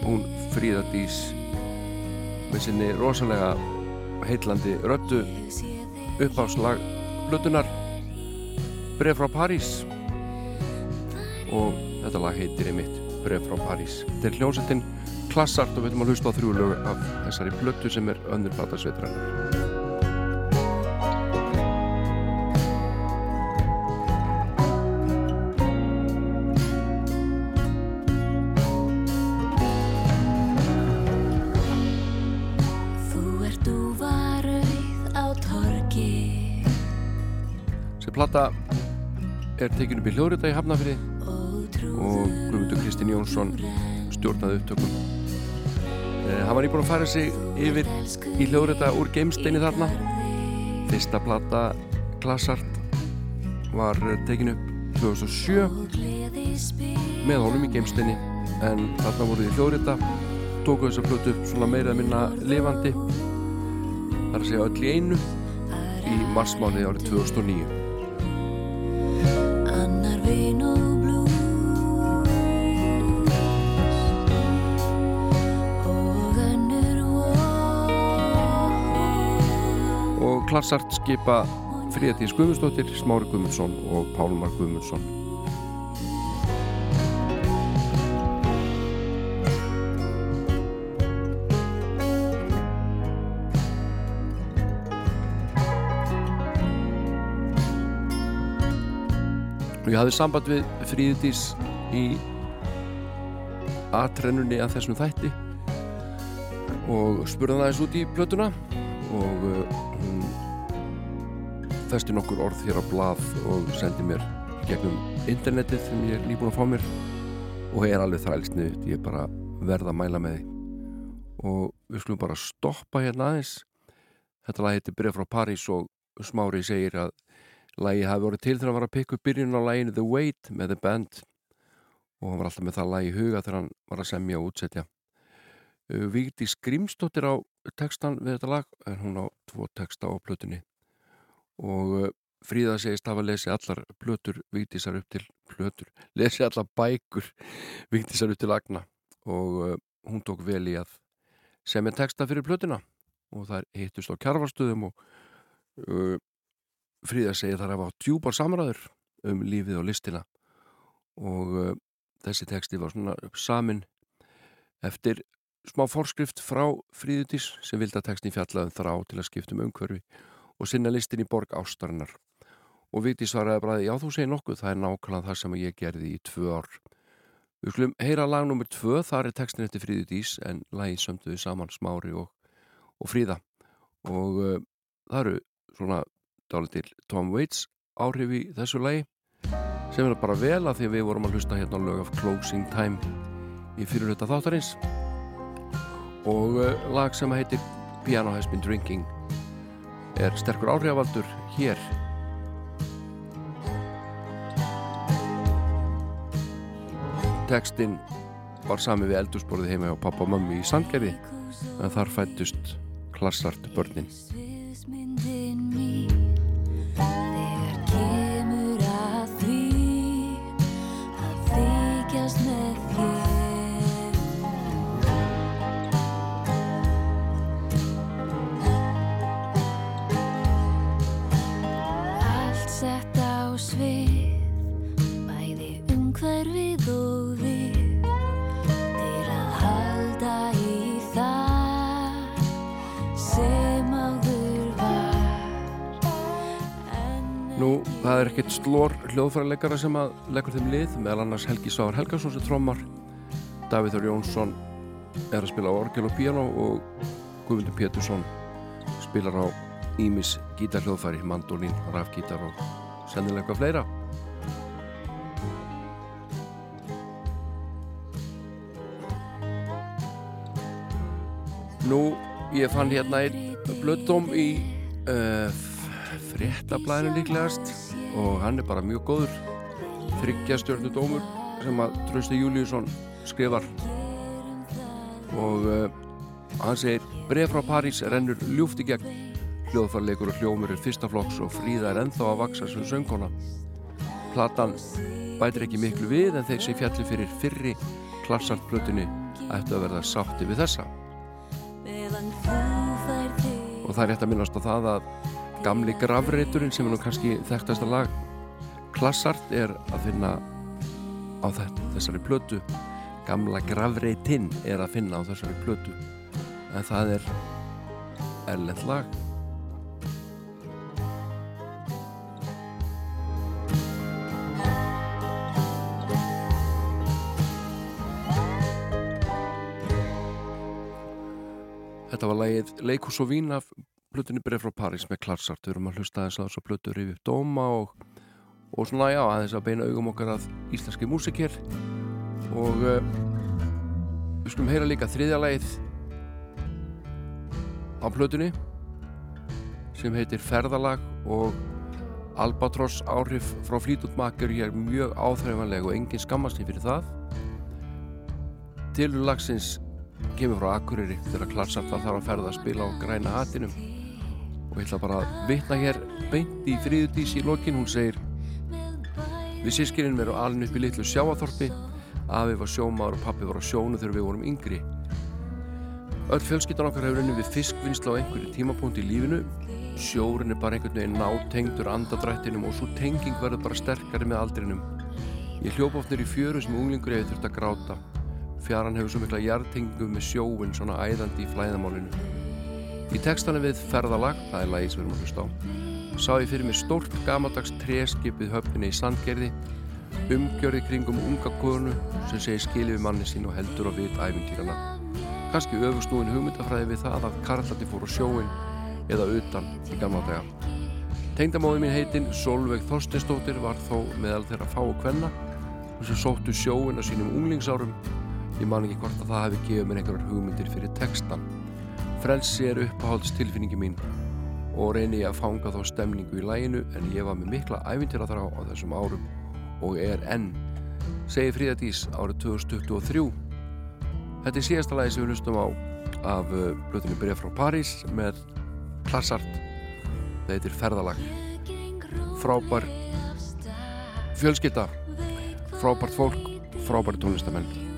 hún Fríða Dís með sinni rosalega heitlandi röddu uppáhaldslag Blutunar Bref frá París. Og þetta lag heitir einmitt Bref frá París. Þetta er hljónstinn Klassart og við ætlum að hlusta á þrjú lög af þessari blötu sem er önnur platasveitrannar er tekin upp í hljóðrita í Hafnafriði og Guðmundur Kristinn Jónsson stjórnaði upptökum. Eh, hann var íbúin að fara sig yfir í hljóðrita úr geimsteini þarna. Fyrsta plata Glassart var tekin upp 2007 með honum í geimsteini en þarna voruð í hljóðrita tóku þessa plötu svona meira að minna lifandi þar að segja öll í einu í marsmáni árið 2009 klassart skipa Fríðatís Guðmundsdóttir, Smári Guðmundsson og Pálmar Guðmundsson hafði samband við Fríðatís í atrennunni að þessum þætti og spurði hann aðeins út í plötuna og uh, hún festi nokkur orð hér á blað og sendi mér gegnum internetið sem ég er nýbúin að fá mér og ég er alveg þrælsnið ég er bara verð að mæla með því. Og við skulum bara stoppa hérna aðeins. Þetta lag heitir Bref frá París og Smári segir að lagi hafi voruð til þegar hann var að pikka upp byrjun á laginu The Wait með The Band. Og hann var alltaf með það lag í huga þegar hann var að semja og útsetja. Víkti Skrimsdóttir á textan við þetta lag en hún á tvo texta á plötunni. Og Fríða segist hafa lesið allar plötur Víktísar upp til plötur [laughs] lesið allar bækur Víktísar upp til lagna og uh, hún tók vel í að semja texta fyrir plötuna. Og það hittust á kjarvarstöðum og uh, Fríða segir þar hafa djúpar samræður um lífið og listina og uh, þessi texti var svona samin eftir smá forskrift frá Fríðutís sem vildi að textin fjallaðum þrá til að skiptum umhverfi og sinna listin í borg ástarinnar og Víti svaraði bara já þú segir nokkuð, það er nákvæmlega það sem ég gerði í tvö ár við skulum heyra lag nr. 2, þar er textin eftir Fríðutís en lagi sömduði saman Smári og, og Fríða og uh, það eru svona dálitil Tom Waits áhrif í þessu lagi sem er bara vel að því við vorum að hlusta hérna á lög af Closing Time í fyrirluta þáttarins. Og uh, lag sem heitir Piano Has Been Drinking er sterkur áhrifavaldur hér. Tekstinn var sami við eldursporið heima á pappa og mammi í Sandgerði en þar fættust klassart börnin Nú, það er ekkert slór hljóðfærarleikara sem að leggur þeim lið meðal annars Helgi Sávar Helgason sem trommar Davíð Þór Jónsson er að spila á orgel og piano og Guðmundur Pétursson spilar á Ímis gítarhljóðfæri, mandolín, rafgítar og sennilega eitthvað fleira. Nú, ég fann hérna einn blöddóm í uh, fréttablaðinu líklegast og hann er bara mjög góður. Þryggjastjörnu dómur sem að Trausti Júliusson skrifar. Og uh, hann segir bref frá París rennur ljúft í gegn. Hljóðfarleikur og hljómur er fyrsta flokks og fríða er ennþá að vaksa sem söngkona. Platan bætir ekki miklu við en þeir sem fjalli fyrir fyrri klassartplötunni ættu að verða sátti við þessa. Og það er rétt að minnast á það að gamli gravreiturinn sem er nú kannski þekktasta lag klassart er að finna á þessari plötu. Gamla gravreitinn er að finna á þessari plötu. En það er erlend lag. Þetta var lagið Leikús og vín af plötunni Bref frá París með Klarsart. Við erum að hlusta þess að þess að plötu rifið upp dóma og, og svona já, aðeins að beina augum okkar að íslenski músik hér. Og uh, við skulum heyra líka þriðja lagið á plötunni sem heitir Ferðalag og Albatross áhrif frá Flítút Makar ég er mjög áþreifanleg og engin skammast því fyrir það. Tilur lagsins kemur frá Akureyri þegar Klarsart var þar að ferða að spila á græna hatinum og ég ætla bara að vitna hér beint í fríðudís í lokin hún segir Við sískininn verum alin upp í litlu sjáaþorpi afi var sjómaður og pappi var á sjónu þegar við vorum yngri Öll fjölskyldan okkar hefur unni við fiskvinnsla á einhverju tímapunkt í lífinu sjórin er bara einhvern veginn nátengdur andadrættinum og svo tenging verður bara sterkari með aldrinum. Ég hljópa oft nýr í fjöru sem unglingur hefur þurft að gráta. Fjaran hefur svo mikla jartengingu með sjóin svona æðandi í flæðamálinu. Í textana við ferðalag, það er lagið sem við erum að hlusta á, sá ég fyrir mér stórt gamaldags treskipið höfninni í Sandgerði, umgjörði kringum unga konu sem segir skilið við manni sín og heldur á vit æfintýrana. Kanski öfustúin hugmyndafræði við það að karlandi fór á sjóin eða utan í gamla daga. Tengdamóði mín heitinn Solveig Þorstinsdóttir var þó meðal þeirra fáu kvenna sem sóttu sjóin á sínum unglingsárum. Ég man ekki hvort að það hefði gefið mér einhverjar hugmyndir fyrir textan. Frelsi er uppáhaldstilfinningi mín og reyni ég að fanga þá stemningu í læginu en ég var með mikla æfintýra þrá á þessum árum og er enn. Segir Fríðadís árið 2023. Þetta er síðasta lagi sem við hlustum á af uh, blöðinu Byrja frá París með Klassart. Það heitir Ferðalag. Frábær fjölskylda, frábært fólk, frábæri tónlistamenn.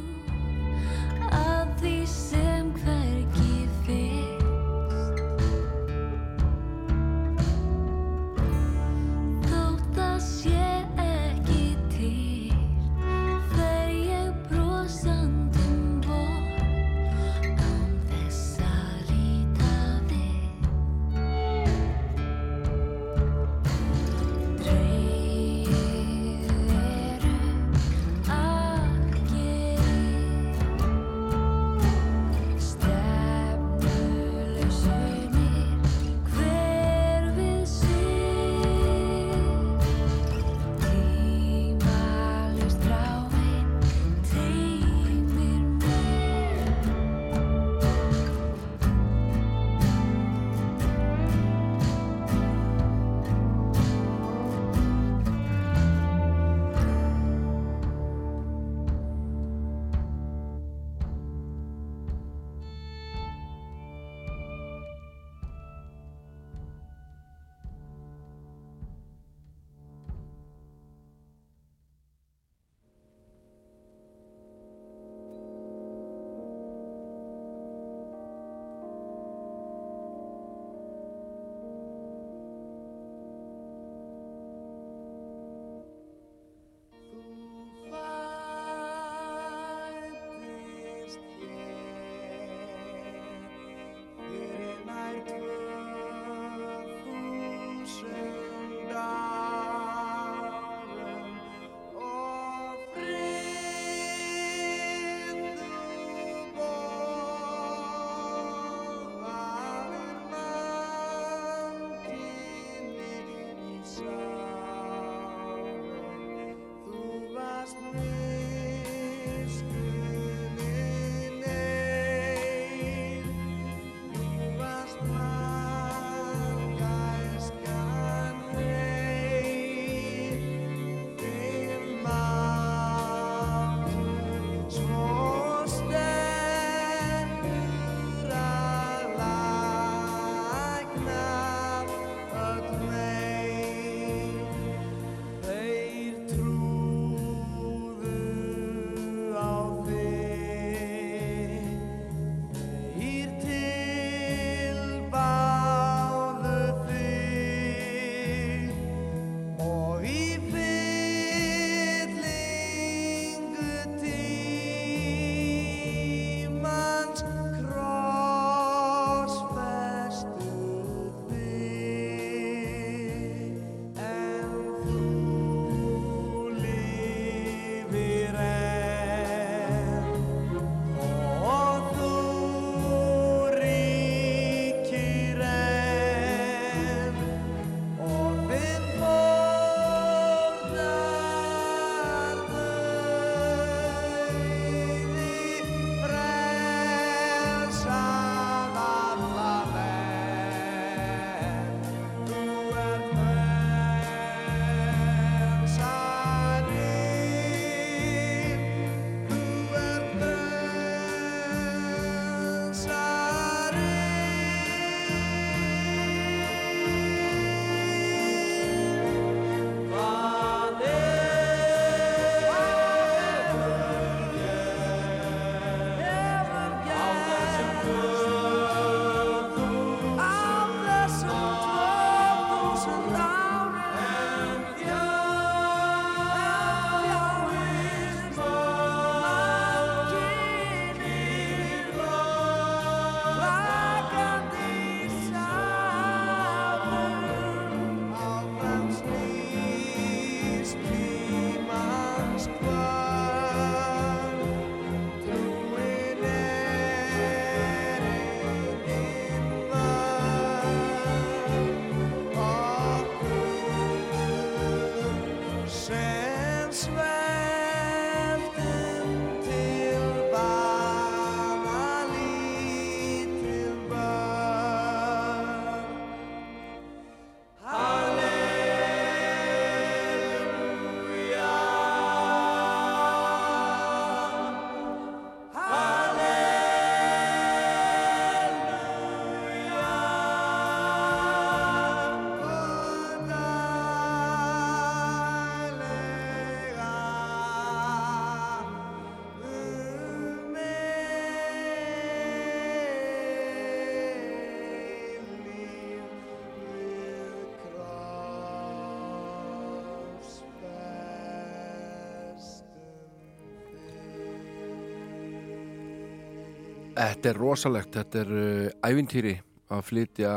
Þetta er rosalegt, þetta er uh, ævintýri að flytja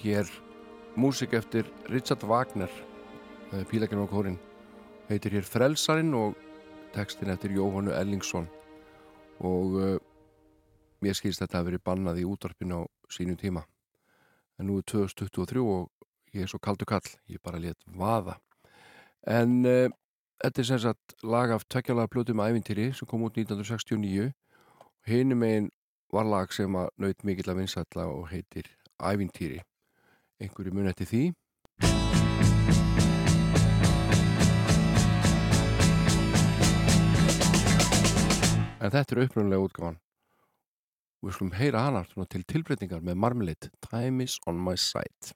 hér músik eftir Richard Wagner uh, Pílaginn og kórin heitir hér Frelsarinn og textin eftir Jóhannu Ellingsson. Og uh, mér skilst þetta að veri bannað í útvarpinu á sínum tíma. En nú er 2023 og ég er svo kaldu kall, ég bara let vaða. En uh, þetta er sem sagt lag af tveggjalaga plötum ævintýri sem kom út 1969 og hinum megin var lag sem að naut mikill að vinsalla og heitir Ævintýri. Einhverju mun eftir því. En þetta er upprunnulega útgáfan. Við skulum heyra svona til tilbreytingar með Marmalade Time is on my side.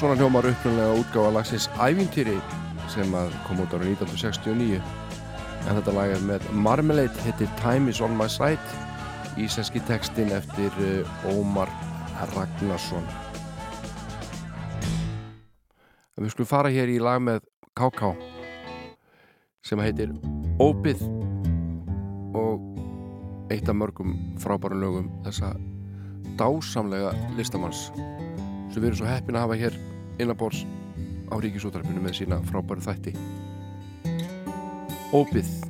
Svona hljómar upprunlega útgáfa lagsins Ævintýri sem kom út ára 1969 en þetta lag er með Marmalade hittir Time is on my side. Íslenski textin eftir uh, Ómar Ragnarsson. Við skulum fara hér í lag með KK sem heitir Ópið og eitt af mörgum frábærum lögum þessa dásamlega listamanns. Sem við erum svo heppin að hafa hér innabors á ríkisútarpinu með sína frábæru þætti. Ópið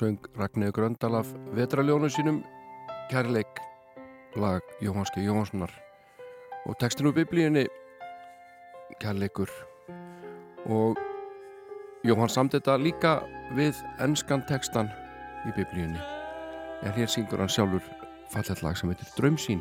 Söng Ragnir Gröndal af vetraljónu sínum. Kærleik lag Jóhanski Jóhanssonar og textin úr biblíunni Kærleikur. Og Jóhann samt þetta líka við enskan textan í biblíunni. En hér syngur hann sjálfur fallet lag sem heitir Drömsín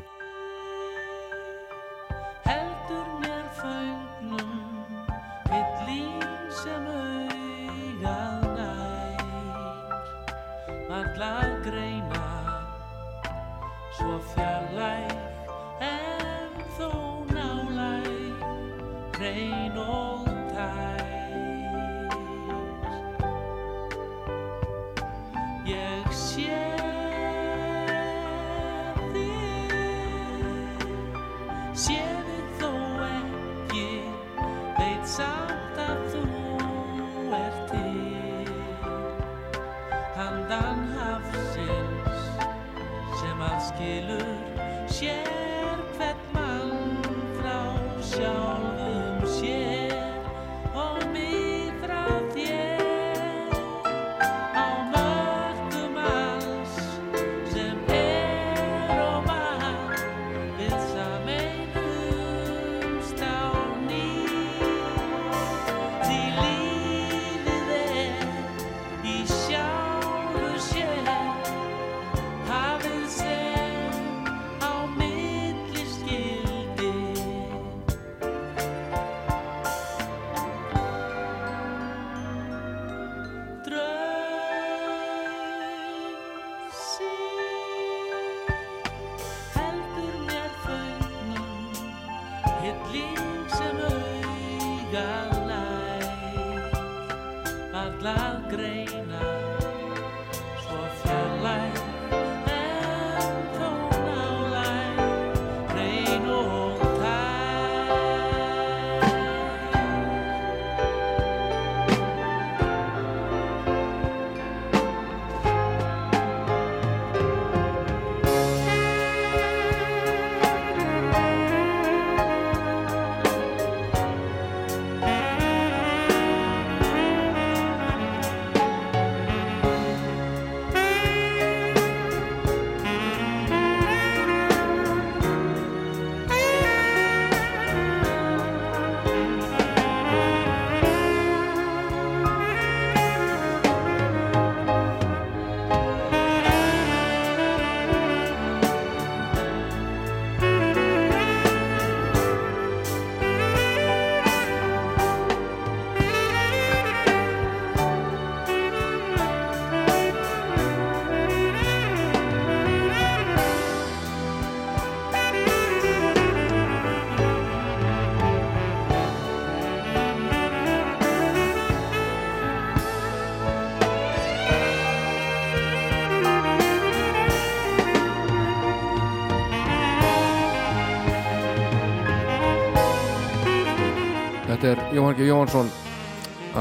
Þetta er Jóhann G. Jóhansson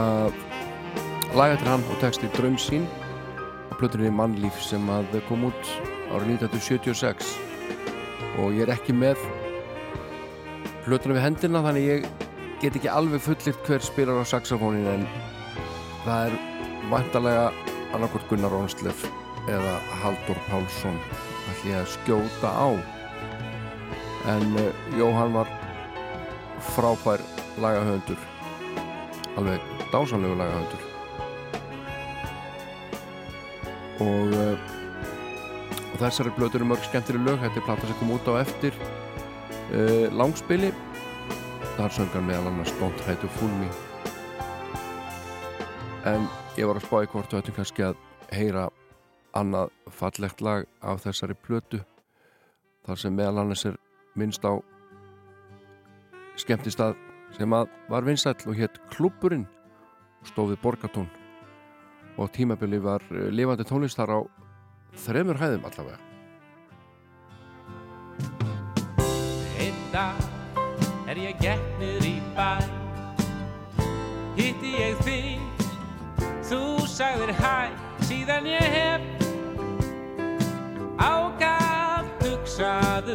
að laga til hann og texti Drömsín á plötunni Mannlíf sem að kom út árið 1976 og ég er ekki með plötuna við hendina þannig ég get ekki alveg fullirt hver spilar á saxofónin en það er vantarlega annarkort Gunnar Rónslef eða Haldur Pálsson ætli að skjóta á en uh, Jóhann var frábær lagahöndur alveg dásanlegu lagahöndur og, og þessari blötu eru mörg skemmtileg lög. Þetta er plata sem kom út á eftir uh, langspili. Þar söngan meðal annars Don't Try to Fool Me. En ég var að spá í hvort við ættum kannski að heyra annað fallegt lag af þessari plötu þar sem meðal annars er minnst á skemmtistað sem að var vinsæll og hétt Klúburinn stóð við Borgatún og tímabili var eh, lifandi tónlist þar á þremur hæðum allavega. Einn dag er ég gett niður í bæ. Hitti ég þig Þú sagðir hæ Síðan ég hef Ágaft hugsað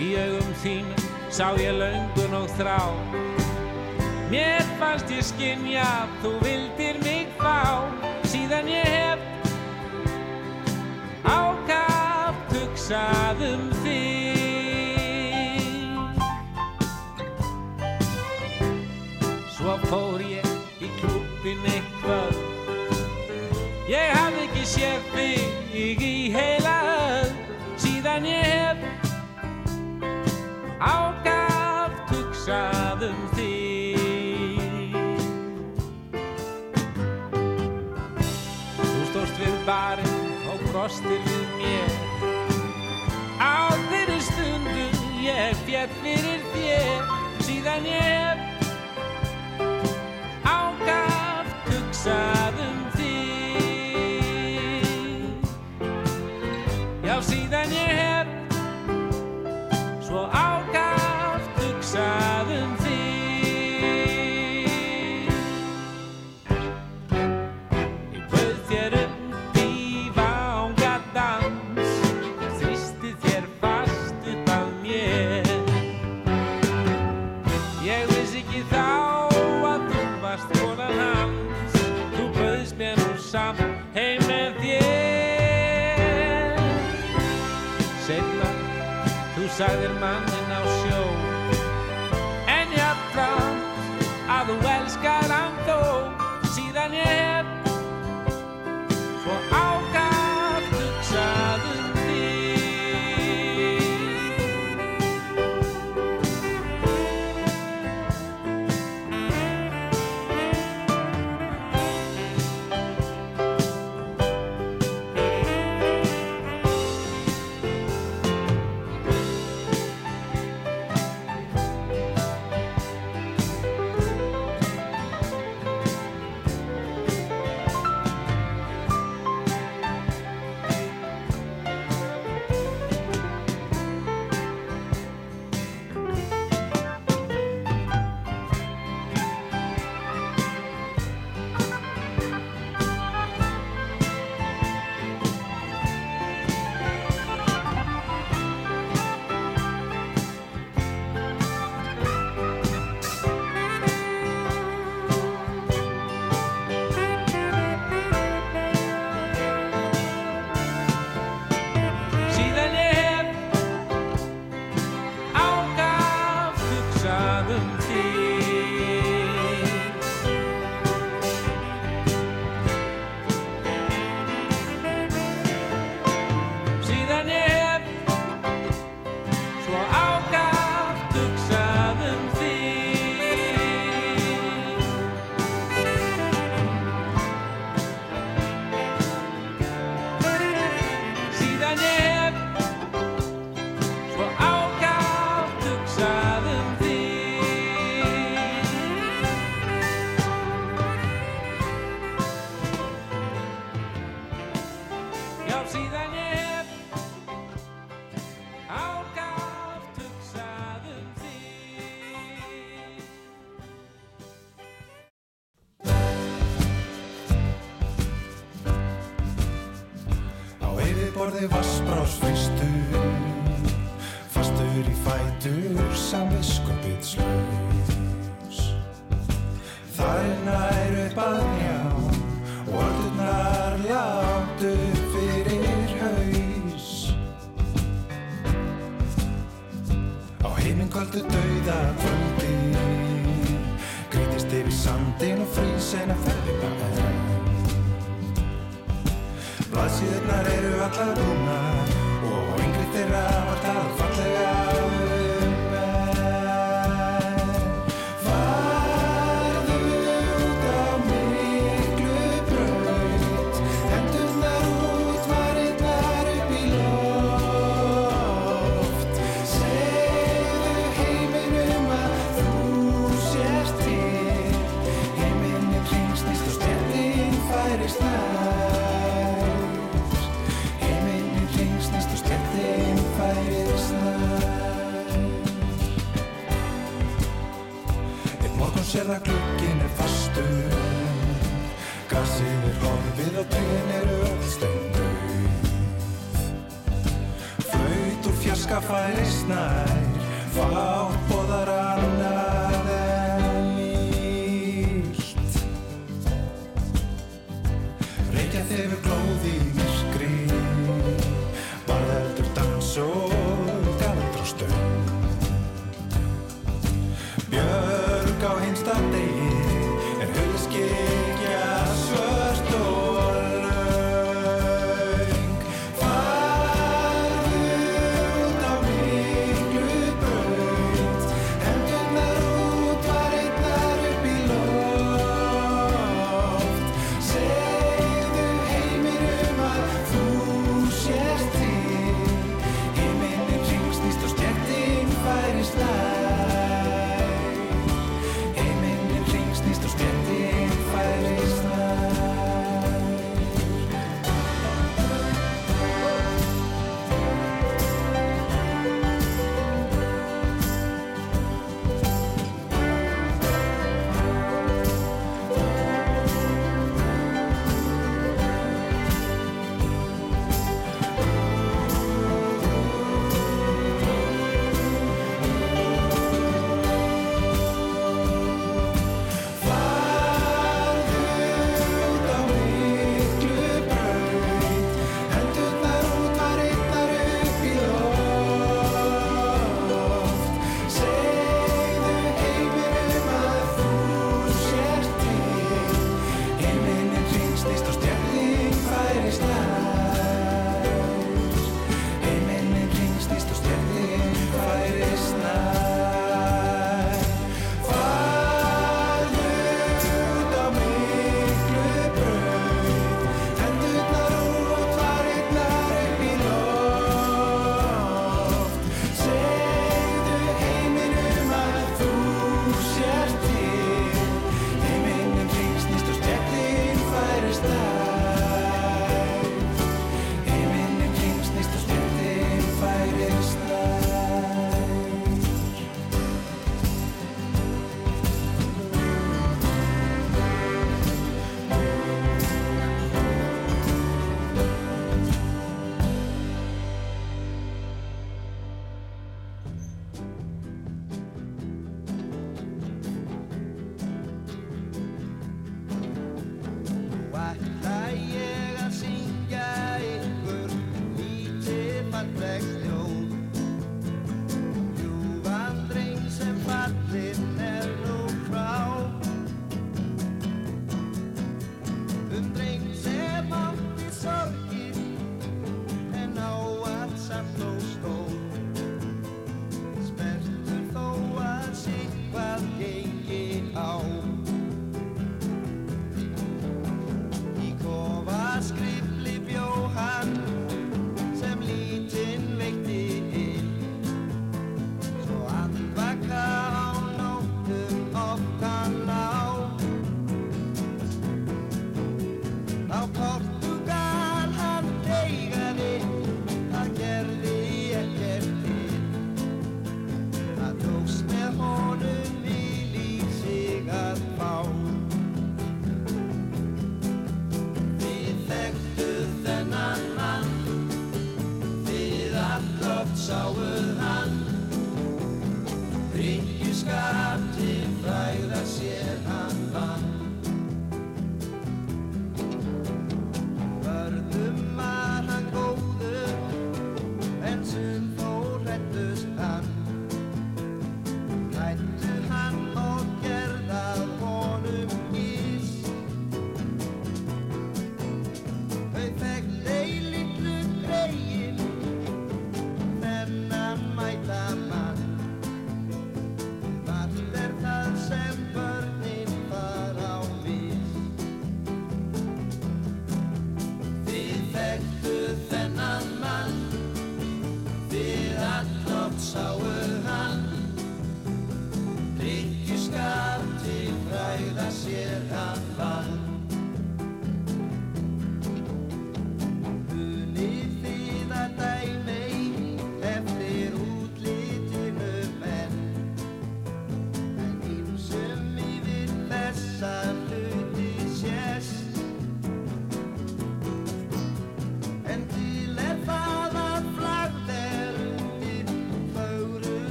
Í augum þínum sá ég löngun og þrá. Mér fannst ég skynja að þú vildir mig fá. Síðan ég hef ákaft hugsað um þig. Svo fór ég í klúbbin eitthvað. Ég hafði ekki séð þig í heila hugsað um þig. Þú stóðst við barinn og brostir við mér. Á þeirri stundu ég fjall fyrir þér. Síðan ég hef ákaft hugsað þú sagðir mannin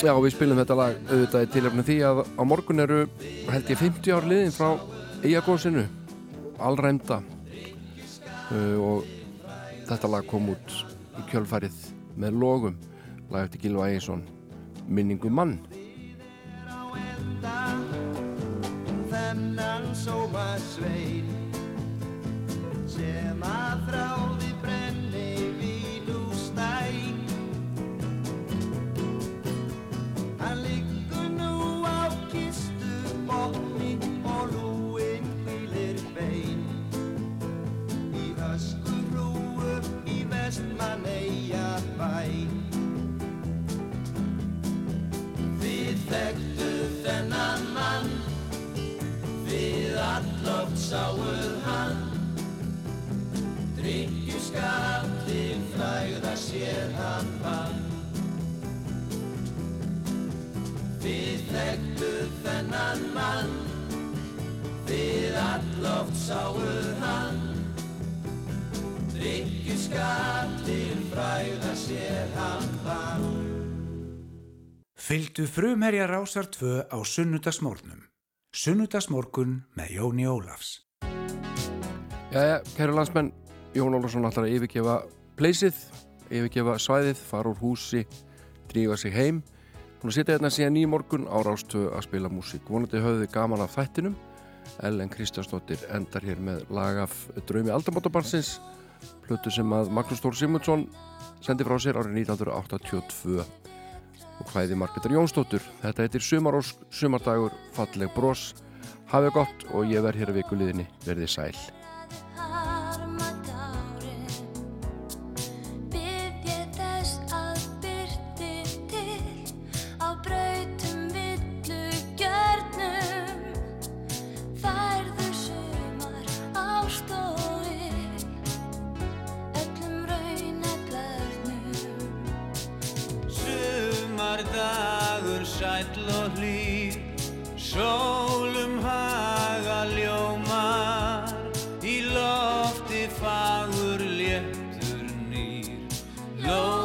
Já, við spilum þetta lag auðvitað í tilöfni því að á morgun eru held ég 50 ár liðin frá Eyjagósinu Allræmda uh, og þetta lag kom út í kjölfarið með logum. Lag eftir Gilva Ægjesson Minningu mann Fylgdu frumherja rásar 2 á sunnudagsmórnum. Sunnudagsmórkun með Jóni Ólafs. Jæja, kæru landsmenn Jón Ólafsson ætlar að yfirgefa pleysið, yfirgefa svæðið fara úr húsi, drífa sig heim hún sitja hérna síðan í morgun á rástu að spila músík vonandi höfðu þið gaman af þættinum Ellen Kristjánsdóttir endar hér með lag af draumi aldamótabansins plötu sem að Magnús Tór Simundsson sendi frá sér árið 1982 og hvæði Margetar Jónsdóttur. Þetta heitir Sumarós, Sumardagur falleg brós, hafið gott og ég verð hér að viku liðinni, verði sæl sæll og hlý Sólum haga ljómar Í lofti fagur léttur nýr Lóð